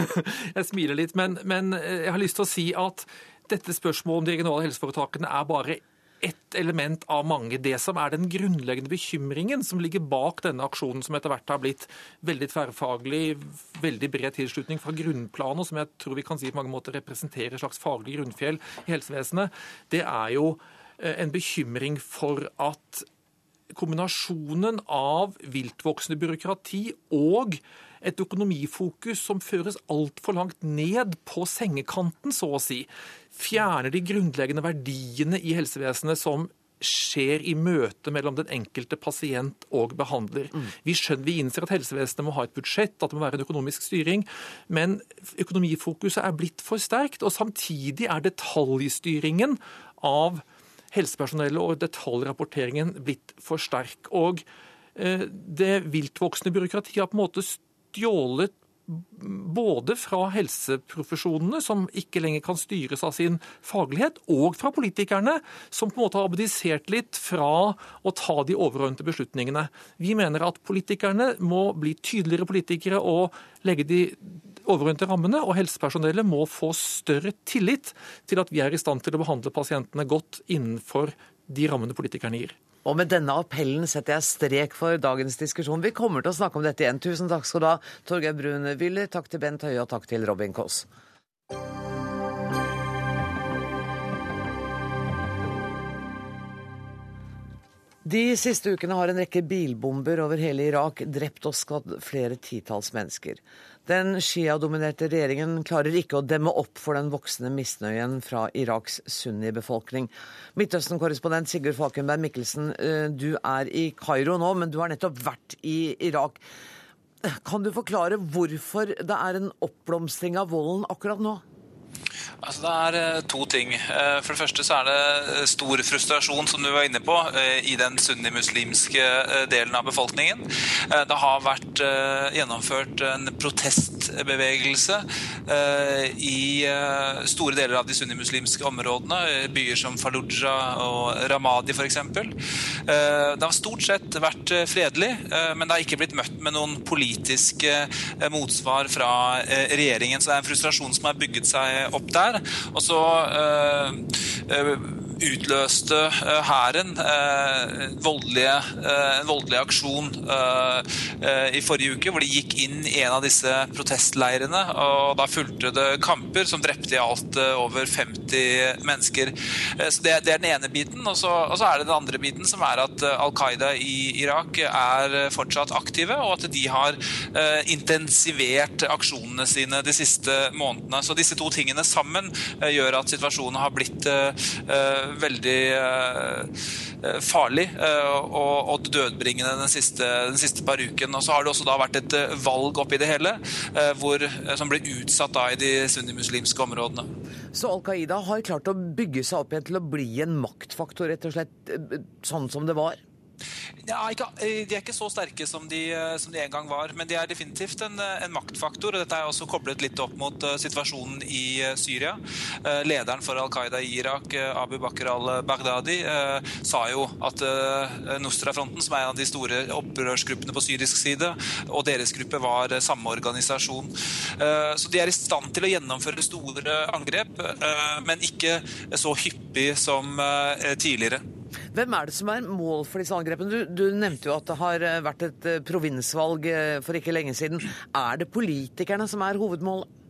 Jeg smiler litt, men, men, eh, jeg har lyst til å si at dette spørsmålet om de regionale helseforetakene er bare ett element av mange. Det som er den grunnleggende bekymringen som ligger bak denne aksjonen, som etter hvert har blitt veldig tverrfaglig, veldig bred tilslutning fra grunnplanet, og som jeg tror vi kan si på mange måter representerer et slags faglig grunnfjell i helsevesenet, det er jo eh, en bekymring for at kombinasjonen av viltvoksende byråkrati og et økonomifokus som føres altfor langt ned på sengekanten, så å si, fjerner de grunnleggende verdiene i helsevesenet som skjer i møte mellom den enkelte pasient og behandler. Mm. Vi skjønner, vi innser at helsevesenet må ha et budsjett, at det må være en økonomisk styring, men økonomifokuset er blitt for sterkt. Og samtidig er detaljstyringen av helsepersonellet og detaljrapporteringen blitt for sterk. Og eh, det viltvoksende byråkratiet har på en måte stjålet både fra helseprofesjonene, som ikke lenger kan styres av sin faglighet, og fra politikerne, som på en måte har abdisert litt fra å ta de overordnede beslutningene. Vi mener at politikerne må bli tydeligere politikere og legge de overordnede rammene, og helsepersonellet må få større tillit til at vi er i stand til å behandle pasientene godt innenfor de rammene politikerne gir. Og med denne appellen setter jeg strek for dagens diskusjon. Vi kommer til å snakke om dette igjen. Tusen takk skal du ha, Torgeir Brun Wyller. Takk til Bent Høie, og takk til Robin Koss. De siste ukene har en rekke bilbomber over hele Irak drept og skadd flere titalls mennesker. Den Shia-dominerte regjeringen klarer ikke å demme opp for den voksende misnøyen fra Iraks sunni-befolkning. Midtøsten-korrespondent Sigurd Falkenberg Mikkelsen, eh, du er i Kairo nå, men du har nettopp vært i Irak. Kan du forklare hvorfor det er en oppblomstring av volden akkurat nå? Altså, det er eh, to ting. Eh, for det første så er det stor frustrasjon, som du var inne på, eh, i den sunnimuslimske delen av befolkningen. Det har vært gjennomført en protestbevegelse i store deler av de sunnimuslimske områdene, byer som Fallujah og Ramadi f.eks. Det har stort sett vært fredelig, men det har ikke blitt møtt med noen politiske motsvar fra regjeringen. Så det er en frustrasjon som har bygget seg opp der. Og så øh, øh, utløste eh, hæren eh, en voldelig aksjon i forrige uke, hvor de gikk inn i en av disse protestleirene. og Da fulgte det kamper som drepte i alt over 50 mennesker. Så Det, er den ene biten. Og så, er det den andre biten, som er at Al Qaida i Irak er fortsatt aktive, og at de har intensivert aksjonene sine de siste månedene. Så disse to tingene sammen gjør at situasjonen har blitt veldig eh, eh, farlig eh, og, dødbringende den siste, den siste par uken. Og så har det også da vært et valg oppi det hele, hvor, som ble utsatt da i de sunnimuslimske områdene. Så Al Qaida har klart å bygge seg opp igjen til å bli en maktfaktor, rett og slett sånn som det var? Ja, ikke, eh, de er ikke så sterke som de, eh, som de en gang var, men de er definitivt en, eh, en, maktfaktor. og Dette er også koblet litt opp mot situasjonen i Syria. Lederen for Al Qaida i Irak, Abu Bakr al-Baghdadi, sa jo at Nusra-fronten, som er en av de store opprørsgruppene på syrisk side, og deres gruppe var samme organisasjon. Så de er i stand til å gjennomføre store angrep, men ikke så hyppig som tidligere. Hvem er det som er mål for disse angrepene? Du, du, nevnte jo at det har eh, vært et eh, provinsvalg eh, for ikke lenge siden. Er det politikerne som er hovedmålet?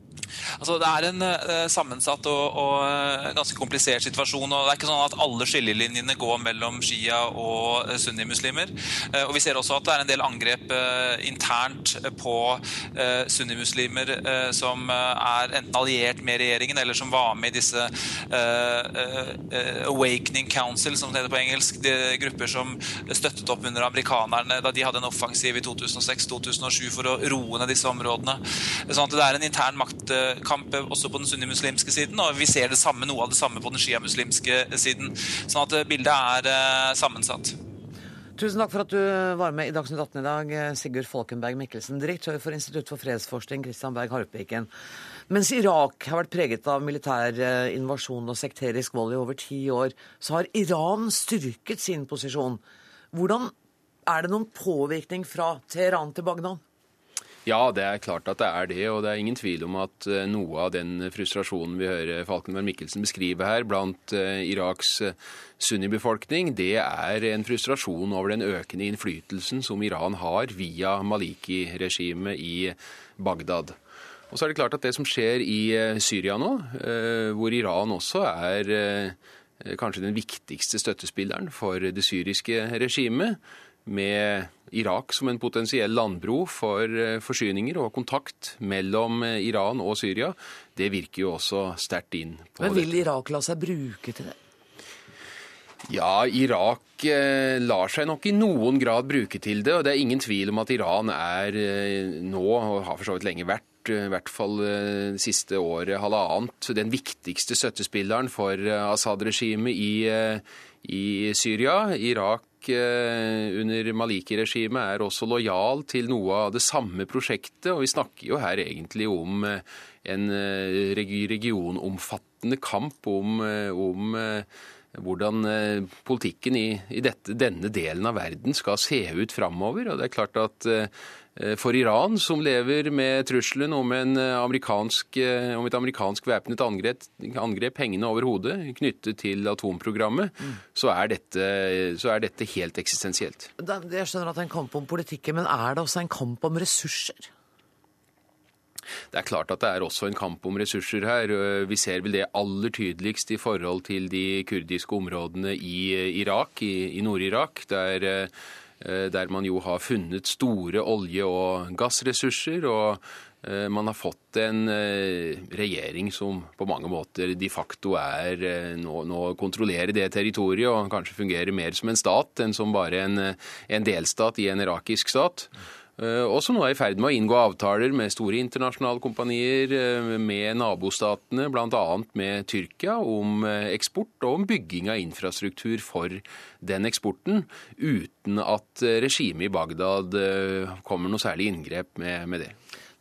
Altså, det er en uh, sammensatt og, og uh, ganske komplisert situasjon. og Det er ikke sånn at alle skillelinjene går mellom shia og uh, sunnimuslimer. Uh, og Vi ser også at det er en del angrep internt på sunnimuslimer som er enten alliert med regjeringen, eller som var med i disse Awakening Council, som det heter på engelsk. De grupper som støttet opp under amerikanerne da de hadde en offensiv i 2006-2007 for å roe ned disse områdene. Sånn at det er en intern makt kamp også på den sunnimuslimske siden, og vi ser det samme, noe av det samme på den sjiamuslimske siden. Sånn at bildet er eh, sammensatt. Tusen takk for at du var med i Dagsnytt 18 i dag, Sigurd Folkenberg Mikkelsen, direktør for Institutt for fredsforskning, Christian Berg Harpviken. Mens Irak har vært preget av militær eh, invasjon og sekterisk vold i over ti år, så har Iran styrket sin posisjon. Hvordan Er det noen påvirkning fra Teheran til Bagdad? Ja, det er klart at det er det. Og det er ingen tvil om at eh, noe av den frustrasjonen vi hører Falkenberg Mikkelsen beskrive her blant eh, Iraks eh, sunnibefolkning, det er en frustrasjon over den økende innflytelsen som Iran har via Maliki-regimet i Bagdad. Og så er det klart at det som skjer i Syria nå, hvor Iran også er kanskje den viktigste støttespilleren for det syriske regimet, med Irak som en potensiell landbro for eh, forsyninger og kontakt mellom eh, Iran og Syria, det virker jo også sterkt inn. på Men vil Irak la seg bruke til det? Ja, Irak eh, lar seg nok i noen grad bruke til det. Og det er ingen tvil om at Iran er nå, og har for så vidt lenge vært, i hvert fall det siste året, halvannet, den viktigste støttespilleren for Assad-regimet i, i Syria. Irak Eh, under Maliki-regimet er også lojal til noe av det samme prosjektet. Og vi snakker jo her egentlig om eh, en eh, regionomfattende kamp om, om hvordan politikken i, i dette, denne delen av verden skal se ut framover. Og det er klart at for Iran, som lever med trusselen om, amerikansk, eh, om et amerikansk væpnet angrep, angrep, hengende over hodet knyttet til atomprogrammet, mm. så, er dette, så, er dette, helt eksistensielt. Jeg skjønner at det er en kamp om politikken, men er det også en kamp om ressurser? Det er klart at det er også en kamp om ressurser her. Vi ser vel det aller tydeligst i forhold til de kurdiske områdene i Irak, i, i Nord-Irak. der Eh, der man jo har funnet store olje- og gassressurser. og eh, man har fått en eh, regjering som på mange måter de facto er nå, nå kontrollerer det territoriet og kanskje fungerer mer som en stat enn som bare en, en delstat i en irakisk stat. Eh, og som nå er i ferd med å inngå avtaler med store internasjonale kompanier, eh, med nabostatene, bl.a. med Tyrkia, om eh, eksport og om bygging av infrastruktur for den eksporten, uten at regimet i Bagdad kommer noe særlig inngrep med, med det.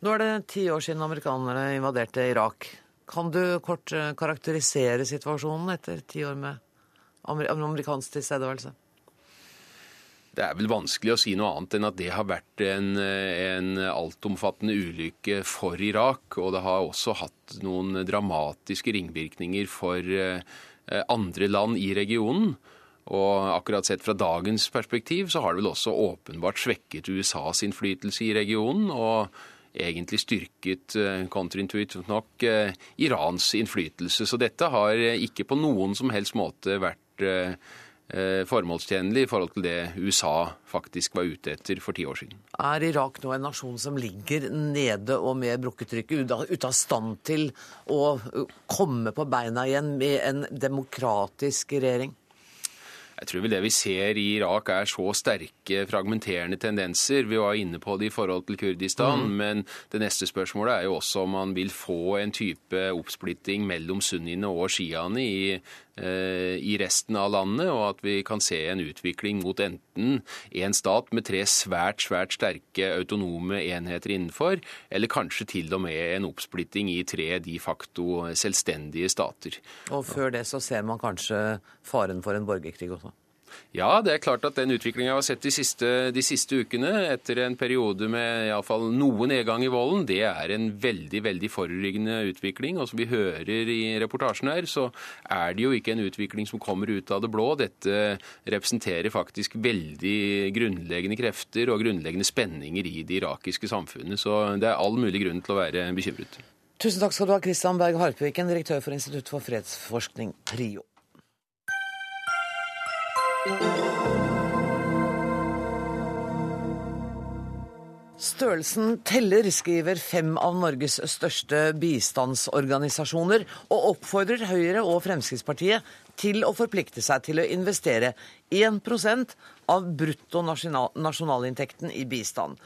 Nå er det ti år siden amerikanerne invaderte Irak. Kan du kort karakterisere situasjonen etter ti år med amerikansk tilstedeværelse? Det er vel vanskelig å si noe annet enn at det har vært en, en altomfattende ulykke for Irak. Og det har også hatt noen dramatiske ringvirkninger for eh, andre land i regionen. Og akkurat sett fra dagens perspektiv så har det vel også åpenbart svekket USAs innflytelse i regionen. og egentlig styrket kontraintuitivt nok eh, Irans innflytelse. Så dette har ikke på noen som helst måte vært Eh, formålstjenlig i forhold til det USA faktisk var ute etter for ti år siden. Er Irak nå en nasjon som ligger nede og med brukket rykk, ute av stand til å komme på beina igjen med en demokratisk regjering? Jeg tror vel det vi ser i Irak er så sterke fragmenterende tendenser. Vi var inne på det i forhold til Kurdistan, mm. men det neste spørsmålet er jo også om man vil få en type oppsplitting mellom sunniene og sjiaene i, eh, i resten av landet, og at vi kan se en utvikling mot enten en stat med tre svært, svært sterke autonome enheter innenfor, eller kanskje til og med en oppsplitting i tre de facto selvstendige stater. Og før det så ser man kanskje faren for en borgerkrig også? Ja, det er klart at den utviklinga vi har sett de siste, de siste, ukene, etter en periode med iallfall noe nedgang i volden, det er en veldig veldig foruryggende utvikling. Og som vi hører i reportasjen her, så er det jo ikke en utvikling som kommer ut av det blå. Dette representerer faktisk veldig grunnleggende krefter og grunnleggende spenninger i det irakiske samfunnet. Så det er all mulig grunn til å være bekymret. Tusen takk skal du ha, Kristian Berg Harpviken, direktør for Institutt for fredsforskning, PRIO. Størrelsen teller, skriver fem av Norges største bistandsorganisasjoner, og oppfordrer Høyre og Fremskrittspartiet til å forplikte seg til å investere 1% av bruttonasjonalinntekten i bistand.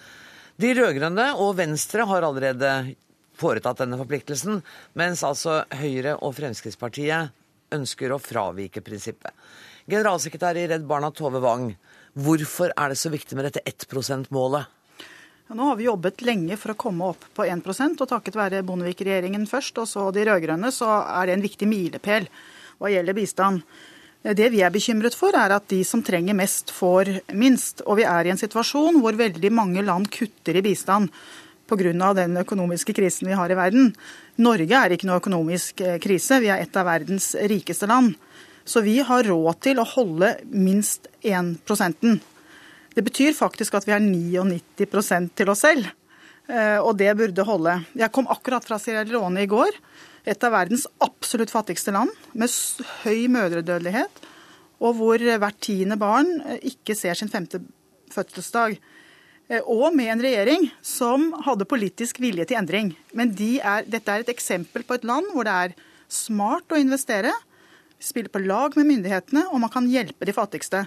De rød-grønne og Venstre har allerede foretatt denne forpliktelsen, mens altså Høyre og Fremskrittspartiet ønsker å fravike prinsippet. Generalsekretær i Redd Barna Tove Wang, hvorfor er det så viktig med dette 1 %-målet? Nå har vi jobbet lenge for å komme opp på 1% og takket være Bondevik-regjeringen først, og så de rød-grønne, så er det en viktig milepæl hva gjelder bistand. Det vi er bekymret for, er at de som trenger mest, får minst. Og vi er i en situasjon hvor veldig mange land kutter i bistand. pga. den økonomiske krisen vi har i verden. Norge er ikke noe økonomisk eh, krise, vi er et av verdens rikeste land. Så vi har råd til å holde minst 1 prosenten. Det betyr faktisk at vi har 99% til oss selv, eh, og det burde holde. Jeg kom akkurat fra Sierra Leone i går, et av verdens absolutt fattigste land, med høy mødredødelighet, og hvor hvert tiende barn eh, ikke ser sin femte fødselsdag. Eh, og med en regjering som hadde politisk vilje til endring. Men de er, dette er et eksempel på et land hvor det er smart å investere, spille på lag med myndighetene, og man kan hjelpe de fattigste.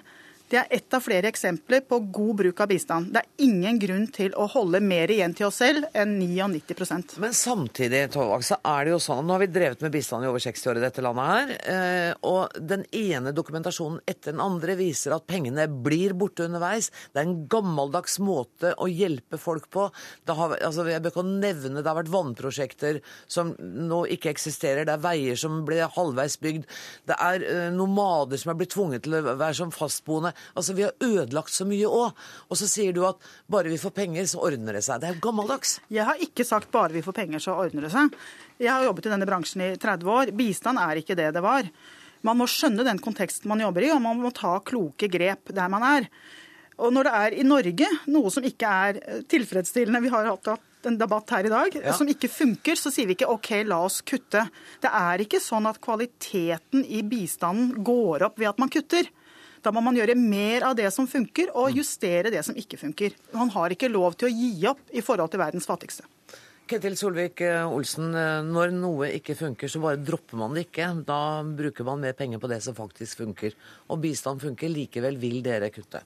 Det er ett av flere eksempler på god bruk av bistand. Det er ingen grunn til å holde mer igjen til oss selv enn 99% Men samtidig Tovak, så er det jo sånn, nå har vi drevet med bistand i over 60 år i dette landet her, eh, og den ene dokumentasjonen etter den andre viser at pengene blir borte underveis. Det er en gammeldags måte å hjelpe folk på. Har, altså, jeg bør ikke nevne det har vært vannprosjekter som nå ikke eksisterer, det er veier som ble halvveis bygd, det er eh, nomader som er blitt tvunget til å være som fastboende. Altså, Vi har ødelagt så mye òg. Og så sier du at bare vi får penger, så ordner det seg. Det er jo gammeldags. Jeg har ikke sagt bare vi får penger, så ordner det seg. Jeg har jobbet i denne bransjen i 30 år. Bistand er ikke det det var. Man må skjønne den konteksten man jobber i, og man må ta kloke grep der man er. Og når det er i Norge noe som ikke er tilfredsstillende Vi har hatt en debatt her i dag ja. som ikke funker, så sier vi ikke OK, la oss kutte. Det er ikke sånn at kvaliteten i bistanden går opp ved at man kutter. Da må man gjøre mer av det som funker, og justere det som ikke funker. Man har ikke lov til å gi opp i forhold til verdens fattigste. Ketil Solvik-Olsen, når noe ikke funker, så bare dropper man det ikke. Da bruker man mer penger på det som faktisk funker. Og bistand funker, likevel vil dere kutte?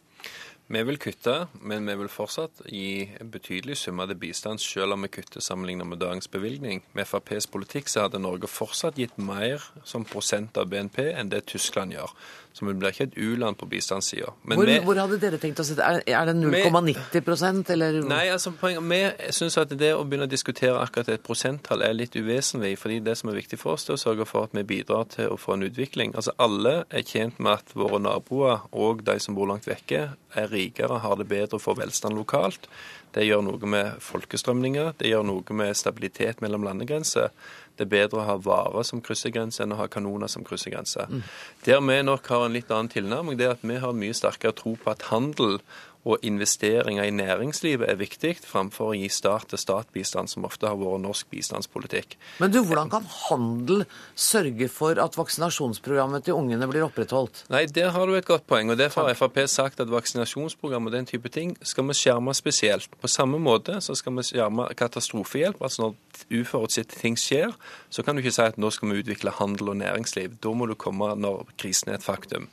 Vi vil kutte, men vi vil fortsatt gi betydelig sum av det bistand, selv om vi kutter sammenlignet med dagens bevilgning. Med FrPs politikk så hadde Norge fortsatt gitt mer som prosent av BNP enn det Tyskland gjør. Så vi blir ikke et u-land på bistandssida. Hvor, hvor, hadde dere tenkt å sette Er det 0,90% eller? Nei, altså vi syns at det å begynne å diskutere akkurat et prosenttall er litt uvesentlig. fordi det som er viktig for oss, er å sørge for at vi bidrar til å få en utvikling. Altså Alle er tjent med at våre naboer og de som bor langt vekke, er rikere, har det bedre og får velstand lokalt. Det gjør noe med folkestrømninger, det gjør noe med stabilitet mellom landegrenser. Det er bedre å ha varer som krysser grenser enn å ha kanoner som krysser grenser. Mm. Der vi nok har en litt annen tilnærming, det er at vi har mye sterkere tro på at handel og investeringer i næringslivet er viktig, framfor å gi stat-til-stat-bistand, som ofte har vært norsk bistandspolitikk. Men du, hvordan kan handel sørge for at vaksinasjonsprogrammet til ungene blir opprettholdt? Nei, Der har du et godt poeng. og Derfor har Frp sagt at vaksinasjonsprogram og den type ting skal vi skjerme spesielt. På samme måte så skal vi skjerme katastrofehjelp. altså Når uforutsette ting skjer, så kan du ikke si at nå skal vi utvikle handel og næringsliv. Da må du komme når krisen er et faktum.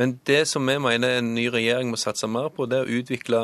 Men det som vi mener en ny regjering må satse mer på, det er å utvikle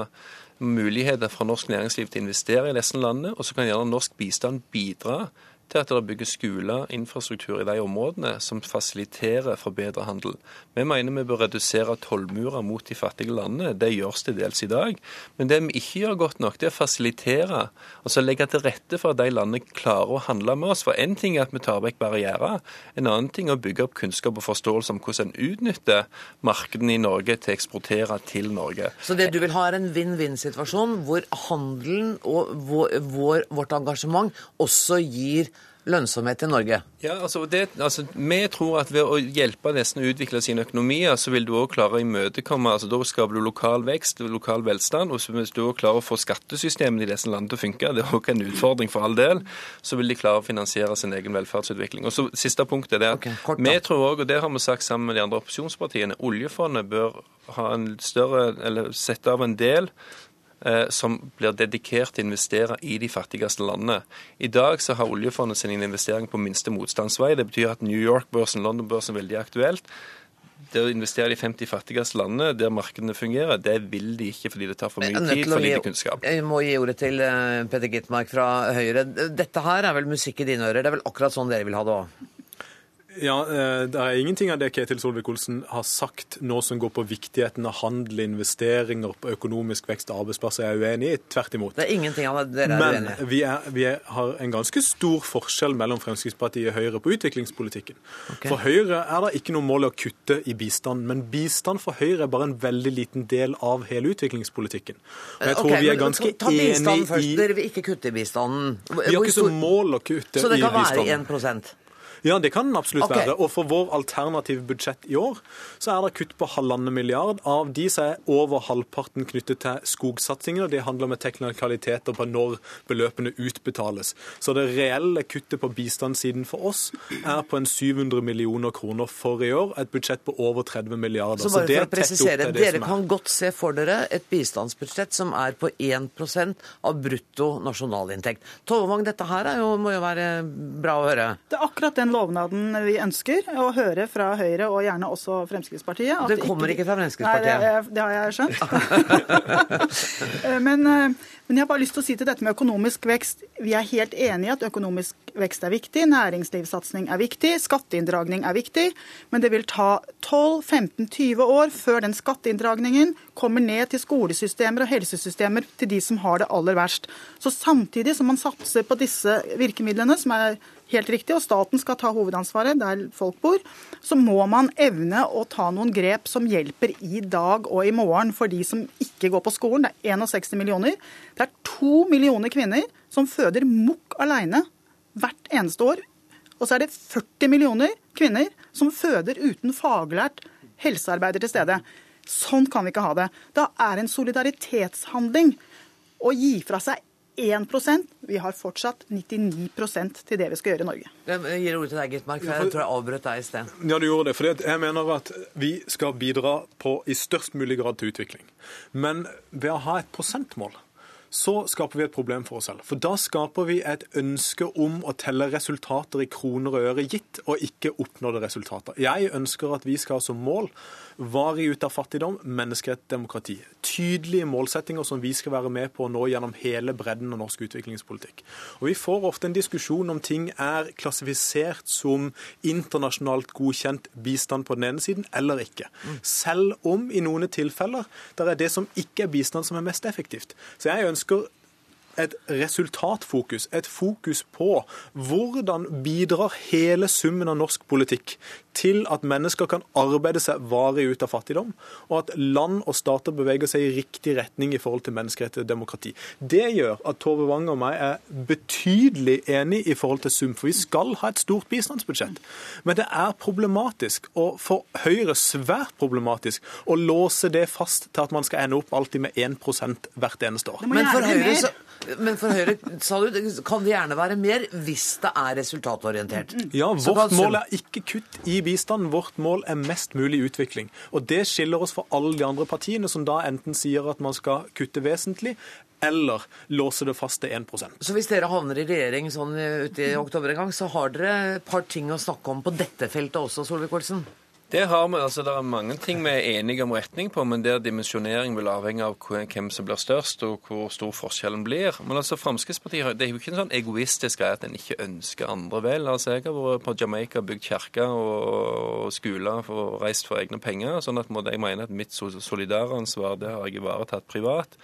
muligheter for norsk næringsliv til å investere i disse landene. Og så kan gjerne norsk bistand bidra til at det bygges skoler, infrastruktur i de områdene som fasiliterer for bedre handel. Vi mener vi bør redusere tollmurer mot de fattige landene. Det gjøres til dels i dag. Men det vi ikke gjør godt nok, det er å fasilitere, altså legge til rette for at de landene klarer å handle med oss. For én ting er at vi tar vekk barrierer, en annen ting er å bygge opp kunnskap og forståelse om hvordan en utnytter markedene i Norge til å eksportere til Norge. Så det du vil ha er en vinn-vinn-situasjon hvor handelen og vår, vår, vårt engasjement også gir lønnsomhet i Norge? Ja, altså, det, altså, Vi tror at ved å hjelpe nesten å utvikle sine økonomier, så vil du òg klare å imøtekomme altså Da skaper du lokal vekst, lokal velstand. og Hvis du òg klarer å få skattesystemene i disse landene til å funke, det er òg en utfordring for all del, så vil de klare å finansiere sin egen velferdsutvikling. Og så Siste punktet er det at okay, vi tror òg, og det har vi sagt sammen med de andre opposisjonspartiene, oljefondet bør ha en større, eller sette av en del som blir dedikert til å investere i de fattigste landene. I dag så har oljefondet sin investering på minste motstandsvei. Det betyr at New York-børsen, London-børsen er veldig aktuelt. Det å investere i de 50 fattigste landene der markedene fungerer, det vil de ikke fordi det tar for mye tid, for lite kunnskap. Jeg må gi ordet til eh, Petter Gitmark fra Høyre. Dette her er vel musikk i dine ører? Det er vel akkurat sånn dere vil ha det òg? Ja, eh, Det er ingenting av det Ketil Solvik-Olsen har sagt nå som går på viktigheten av handel, investeringer, på økonomisk vekst og arbeidsplasser, jeg er uenig i. Tvert imot. Det er ingenting av det dere er uenig i. i. vi, er, vi er, har en ganske stor forskjell mellom Fremskrittspartiet og Høyre på utviklingspolitikken. For Høyre er det ikke noe mål å kutte i bistand, men bistand for Høyre er bare en veldig liten del av hele utviklingspolitikken. Og jeg tror Ok, vi er men ganske ta, ta bistanden først. i Dere vil ikke kutte i bistanden. Vi har ikke som mål å kutte i bistanden. Så det kan være bistanden. 1 Ja, det kan den absolutt okay. være. Og for vår alternative budsjett i år, så er det kutt på halvannen milliard. Av de så er over halvparten knyttet til skogsatsingen, og det handler om teknikaliteter på når beløpene utbetales. Så det reelle kuttet på bistandssiden for oss er på en 700 millioner kroner for i år, et budsjett på over 30 milliarder. Så bare det for å presisere, det dere er. kan godt se for dere et bistandsbudsjett som er på 1 av brutto nasjonalinntekt. Tolvang, dette her er jo, må jo være bra å høre. Det er akkurat den lovnaden vi ønsker å høre fra Høyre og gjerne også Fremskrittspartiet. Det kommer ikke fra Fremskrittspartiet. Nei, det, det har jeg skjønt. Eh, men, eh, men jeg har bare lyst til å si til dette med økonomisk vekst. Vi er helt enige i at økonomisk vekst er viktig, næringslivssatsing er viktig, skatteinndragning er viktig. Men det vil ta 12-15-20 år før den skatteinndragningen kommer ned til skolesystemer og helsesystemer til de som har det aller verst. Så samtidig som man satser på disse virkemidlene, som er helt riktig, og staten skal ta hovedansvaret der folk bor, så må man evne å ta noen grep som hjelper i dag og i morgen for de som ikke går på skolen. Det er 61 millioner. Det er to millioner kvinner som føder mukk alene hvert eneste år. Og så er det 40 millioner kvinner som føder uten faglært helsearbeider til stede. Sånn kan vi ikke ha det. Da er en solidaritetshandling å gi fra seg 1% Vi har fortsatt 99% til det vi skal gjøre i Norge. Jeg gir ordet til deg, Gitmark, for jeg tror jeg avbrøt deg i sted. Ja, du gjorde det. For jeg mener at vi skal bidra på i størst mulig grad til utvikling. Men ved å ha et prosentmål så skaper vi et problem for oss selv. For da skaper vi et ønske om å telle resultater i kroner og øre gitt, og ikke oppnådde resultater. Jeg ønsker at vi skal ha som mål varig ut av fattigdom, menneskerett, demokrati. Tydelige målsettinger som vi skal være med på nå gjennom hele bredden av norsk utviklingspolitikk. Og Vi får ofte en diskusjon om ting er klassifisert som internasjonalt godkjent bistand på den ene siden, eller ikke. Selv om i noen tilfeller der er det som ikke er bistand som er mest effektivt. Så jeg ønsker et resultatfokus, et fokus på hvordan bidrar hele summen av norsk politikk til at mennesker kan arbeide seg varig ut av fattigdom, og at land og stater beveger seg i riktig retning i forhold til menneskerettigheter og demokrati. Det gjør at Tove Wang og meg er betydelig enig i forhold til sum, for vi skal ha et stort bistandsbudsjett. Men det er problematisk, og for Høyre svært problematisk, å låse det fast til at man skal ende opp alltid med 1% hvert eneste år. Men for, Høyre, så, men for Høyre sa du, kan det gjerne være mer hvis det er resultatorientert. Ja, vårt mål er ikke kutt i bistanden. Vårt mål er mest mulig utvikling. Og det skiller oss fra alle de andre partiene, som da enten sier at man skal kutte vesentlig, eller låse det fast til 1% Så hvis dere havner i regjering sånn ute i oktober en gang, så har dere et par ting å snakke om på dette feltet også, Solvik-Olsen? Det har vi. altså Det er mange ting vi er enige om retning på, men der dimensjonering vil avhenge av hvem som blir størst, og hvor stor forskjellen blir. Men altså Fremskrittspartiet det er jo ikke en sånn egoistisk greie at en ikke ønsker andre vel. Altså Jeg har vært på Jamaica, bygd kirker og skoler og reist for egne penger. sånn at jeg mener at mitt solidaransvar det har jeg ivaretatt privat.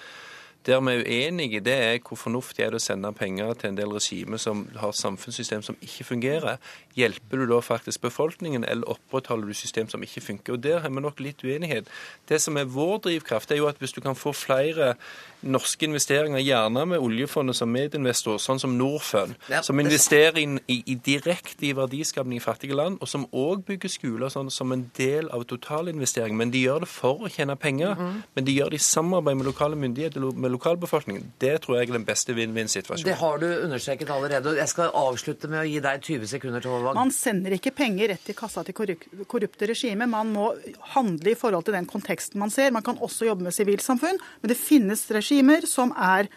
Der vi er uenige, det er hvor fornuftig er det å sende penger til en del regimer som har samfunnssystem som ikke fungerer. Hjelper du da faktisk befolkningen, eller opprettholder du system som ikke funker? Og Der har vi nok litt uenighet. Det som er vår drivkraft, er jo at hvis du kan få flere norske investeringer, gjerne med oljefondet som medinvestor, sånn som Norfund, som investerer i, i direkte i verdiskapning i fattige land, og som òg bygger skoler sånn, som en del av totalinvestering. Men de gjør det for å tjene penger. Mhm. Men de gjør det i samarbeid med lokale myndigheter, med lokalbefolkningen. Det tror jeg er den beste vinn-vinn-situasjonen. Det har du understreket allerede. Jeg skal avslutte med å gi deg 20 sekunder, til overvalg. Man sender ikke penger rett i kassa til korrupte regimer. Man må handle i forhold til den konteksten man ser. Man kan også jobbe med sivilsamfunn, men det finnes regimer som er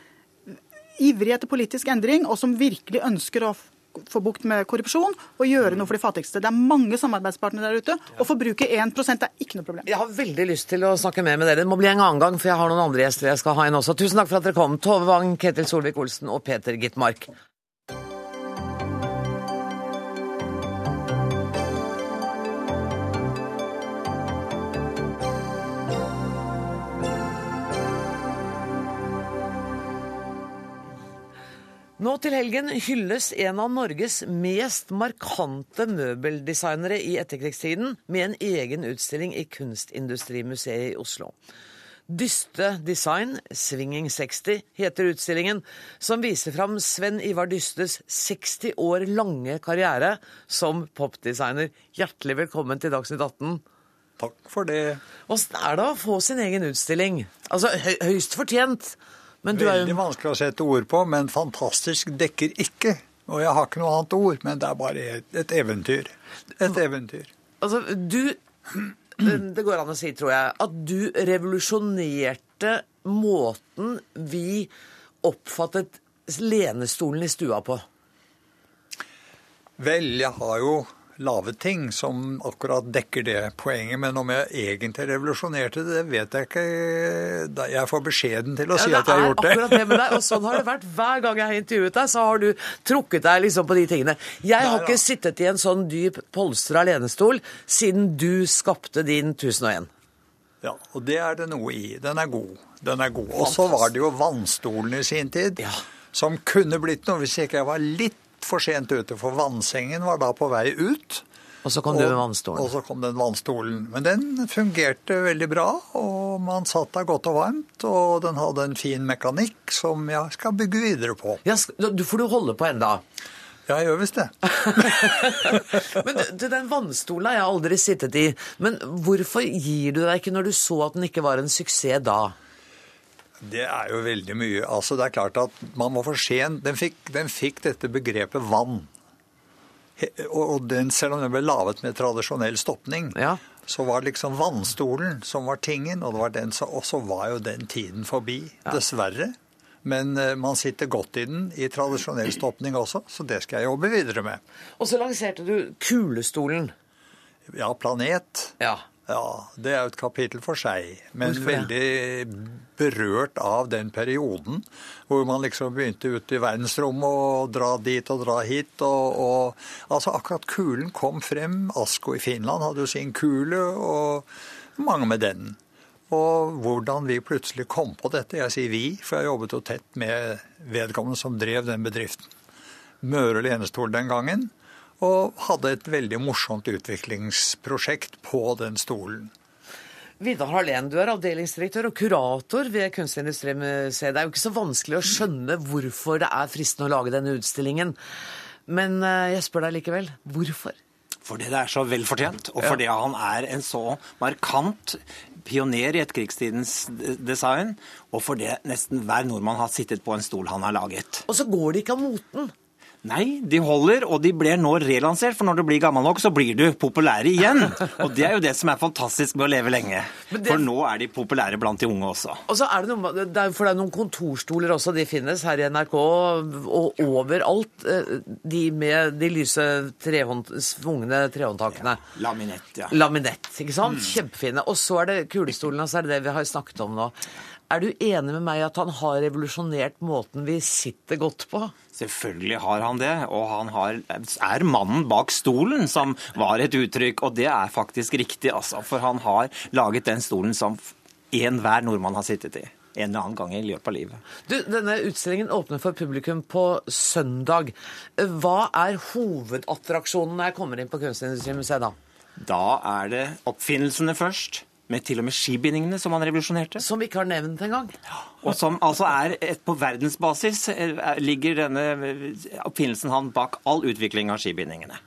ivrige etter politisk endring, og som virkelig ønsker å få bukt med korrupsjon og gjøre noe for de fattigste. Det er mange samarbeidspartnere der ute, å forbruke 1 er ikke noe problem. Jeg har veldig lyst til å snakke mer med dere. Det må bli en annen gang, for jeg har noen andre gjester jeg skal ha inn også. Tusen takk for at dere kom. Tove Wang, Ketil Solvik-Olsen og Peter Gitmark. Nå til helgen hylles en av Norges mest markante møbeldesignere i etterkrigstiden med en egen utstilling i Kunstindustrimuseet i Oslo. Dyste Design, Swinging 60, heter utstillingen, som viser fram Sven Ivar Dystes 60 år lange karriere som popdesigner. Hjertelig velkommen til Dagsnytt 18. Takk for det. Åssen er det å få sin egen utstilling? Altså, høyst fortjent. Men du er Veldig jo vanskelig å sette ord på, men fantastisk dekker ikke. Og jeg har ikke noe annet ord, men det er bare et, et eventyr. Et eventyr. Altså, du Det går an å si, tror jeg, at du revolusjonerte måten vi oppfattet lenestolen i stua på. Vel, jeg har jo laget ting som akkurat dekker det poenget, men om jeg egentlig revolusjonerte det, vet jeg ikke. Jeg er for beskjeden til å si at jeg har gjort det. Det er akkurat det med deg, og sånn har det vært hver gang jeg har intervjuet deg. Så har du trukket deg liksom på de tingene. Jeg har Nei, ikke sittet i en sånn dyp polstra lenestol siden du skapte din 1001. Ja, og det er det noe i. Den er god. Den er god. Og så var det jo vannstolen i sin tid, som kunne blitt noe hvis ikke jeg var litt for sent ute, for vannsengen var da på vei ut. Og så kom du med vannstolen. Og så kom den vannstolen. Men den fungerte veldig bra, og man satt der godt og varmt, og den hadde en fin mekanikk som jeg skal bygge videre på. Ja, sk- du får du holde på enda. Ja, jeg gjør visst det. Men den vannstolen har jeg aldri sittet i. Men hvorfor gir du deg ikke når du så at den ikke var en suksess da? Det er jo veldig mye. Altså, det er klart at man må for sent den fikk, den fikk dette begrepet vann. Og den, selv om den ble laget med tradisjonell stopning, så var det liksom vannstolen som var tingen, og, det var den, og så var jo den tiden forbi. Dessverre. Men eh, man sitter godt i den i tradisjonell stopning også, så det skal jeg jobbe videre med. Og så lanserte du kulestolen. Ja, Planet. Ja. Det er jo et kapittel for seg, men Hvorfor ja? veldig berørt av den perioden hvor man liksom begynte ut i verdensrommet og dra dit og dra hit. Og, og altså akkurat kulen kom frem. Asko i Finland hadde jo sin kule, og mange med den. Og hvordan vi plutselig kom på dette. Jeg sier vi, for jeg jobbet jo tett med vedkommende som drev den bedriften. Møre Lenestol den gangen. Og hadde et veldig morsomt utviklingsprosjekt på den stolen. Vidar Harlén, du er avdelingsdirektør og kurator ved Kunstindustrimuseet. Det er jo ikke så vanskelig å skjønne hvorfor det er fristende å lage denne utstillingen. Men eh, jeg spør deg likevel, hvorfor? Fordi det er så velfortjent, og fordi han er en så markant pioner i etterkrigstidens design, og fordi nesten hver nordmann har sittet på en stol han har laget. Og så går det ikke av moten. Nei, de holder, og de blir nå relansert, for når du blir gammel nok, så blir du populære igjen. Og det er jo det som er fantastisk med å leve lenge. For nå er de populære blant de unge også. Og så er det noe, det for det er noen kontorstoler også, de finnes her i NRK og overalt. eh, De med de lyse trehånd, svungne trehåndtakene. Laminett, ja. Laminett, ikke sant? Mm. Kjempefine. Og så er det kulestolen, og så er det det vi har snakket om nå. Er du enig med meg at han har revolusjonert måten vi sitter godt på? Selvfølgelig har han det, og han har, er mannen bak stolen, som var et uttrykk. Og det er faktisk riktig, altså. For han har laget den stolen som enhver nordmann har sittet i. En eller annen gang i løpet av livet. Du, denne utstillingen åpner for publikum på søndag. Hva er hovedattraksjonen når jeg kommer inn på Kunstindustrimuseet da? Da er det oppfinnelsene først. Med til og med skibindingene, som han revolusjonerte. Som vi ikke har nevnt engang. Og som altså er et, På verdensbasis eh, ligger denne oppfinnelsen han bak all utvikling av skibindingene.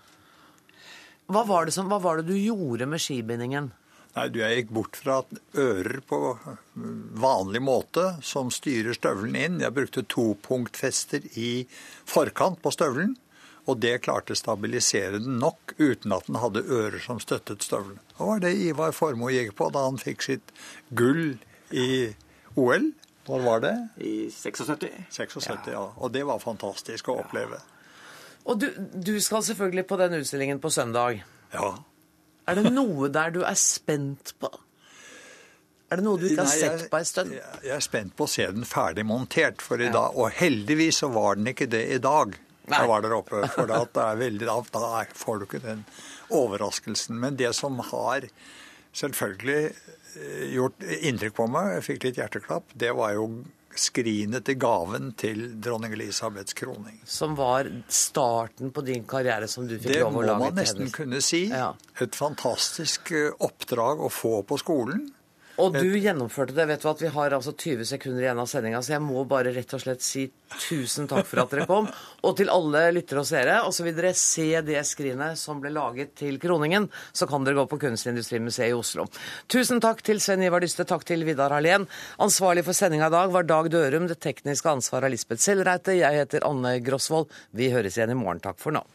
Hva var, det som, hva var det du gjorde med skibindingen? Nei, du, Jeg gikk bort fra ører på vanlig måte som styrer støvelen inn. Jeg brukte topunktfester i forkant på støvelen. Og det klarte å stabilisere den nok uten at den hadde ører som støttet støvelen. Det var det Ivar Formoe gikk på da han fikk sitt gull i OL. Når var det? I 76. 76, ja. Og det var fantastisk å oppleve. Og du, du skal selvfølgelig på den utstillingen på søndag. Ja. Er det noe der du er spent på? Er det noe du ikke har Nei, sett på en stund? Jeg er spent på å se den ferdig montert for i dag. Og heldigvis så var den ikke det i dag. Jeg var der oppe, for da, det er veldig, da, får du ikke den overraskelsen. Men det som har selvfølgelig eh, gjort inntrykk på meg, jeg fikk litt hjerteklapp, det var jo skrinet til gaven til dronning Elisabeths kroning. Som var starten på din karriere som du fikk Det lov å lage Det må man nesten kunne si. Et fantastisk eh, oppdrag å få på skolen. Og du gjennomførte det. Vet du at Vi har altså 20 sekunder igjen av sendinga, så jeg må bare rett og slett si tusen takk for at dere kom. Og til alle lyttere og seere. Og så vil dere se det skrinet som ble laget til kroningen, så kan dere gå på Kunstindustrimuseet i Oslo. Tusen takk til Sven Ivar Dyste, takk til Vidar Hallén. Ansvarlig for sendinga i dag var Dag Dørum. Det tekniske ansvaret av Lisbeth Sellreite. Jeg heter Anne Grosvold. Vi høres igjen i morgen. Takk for nå.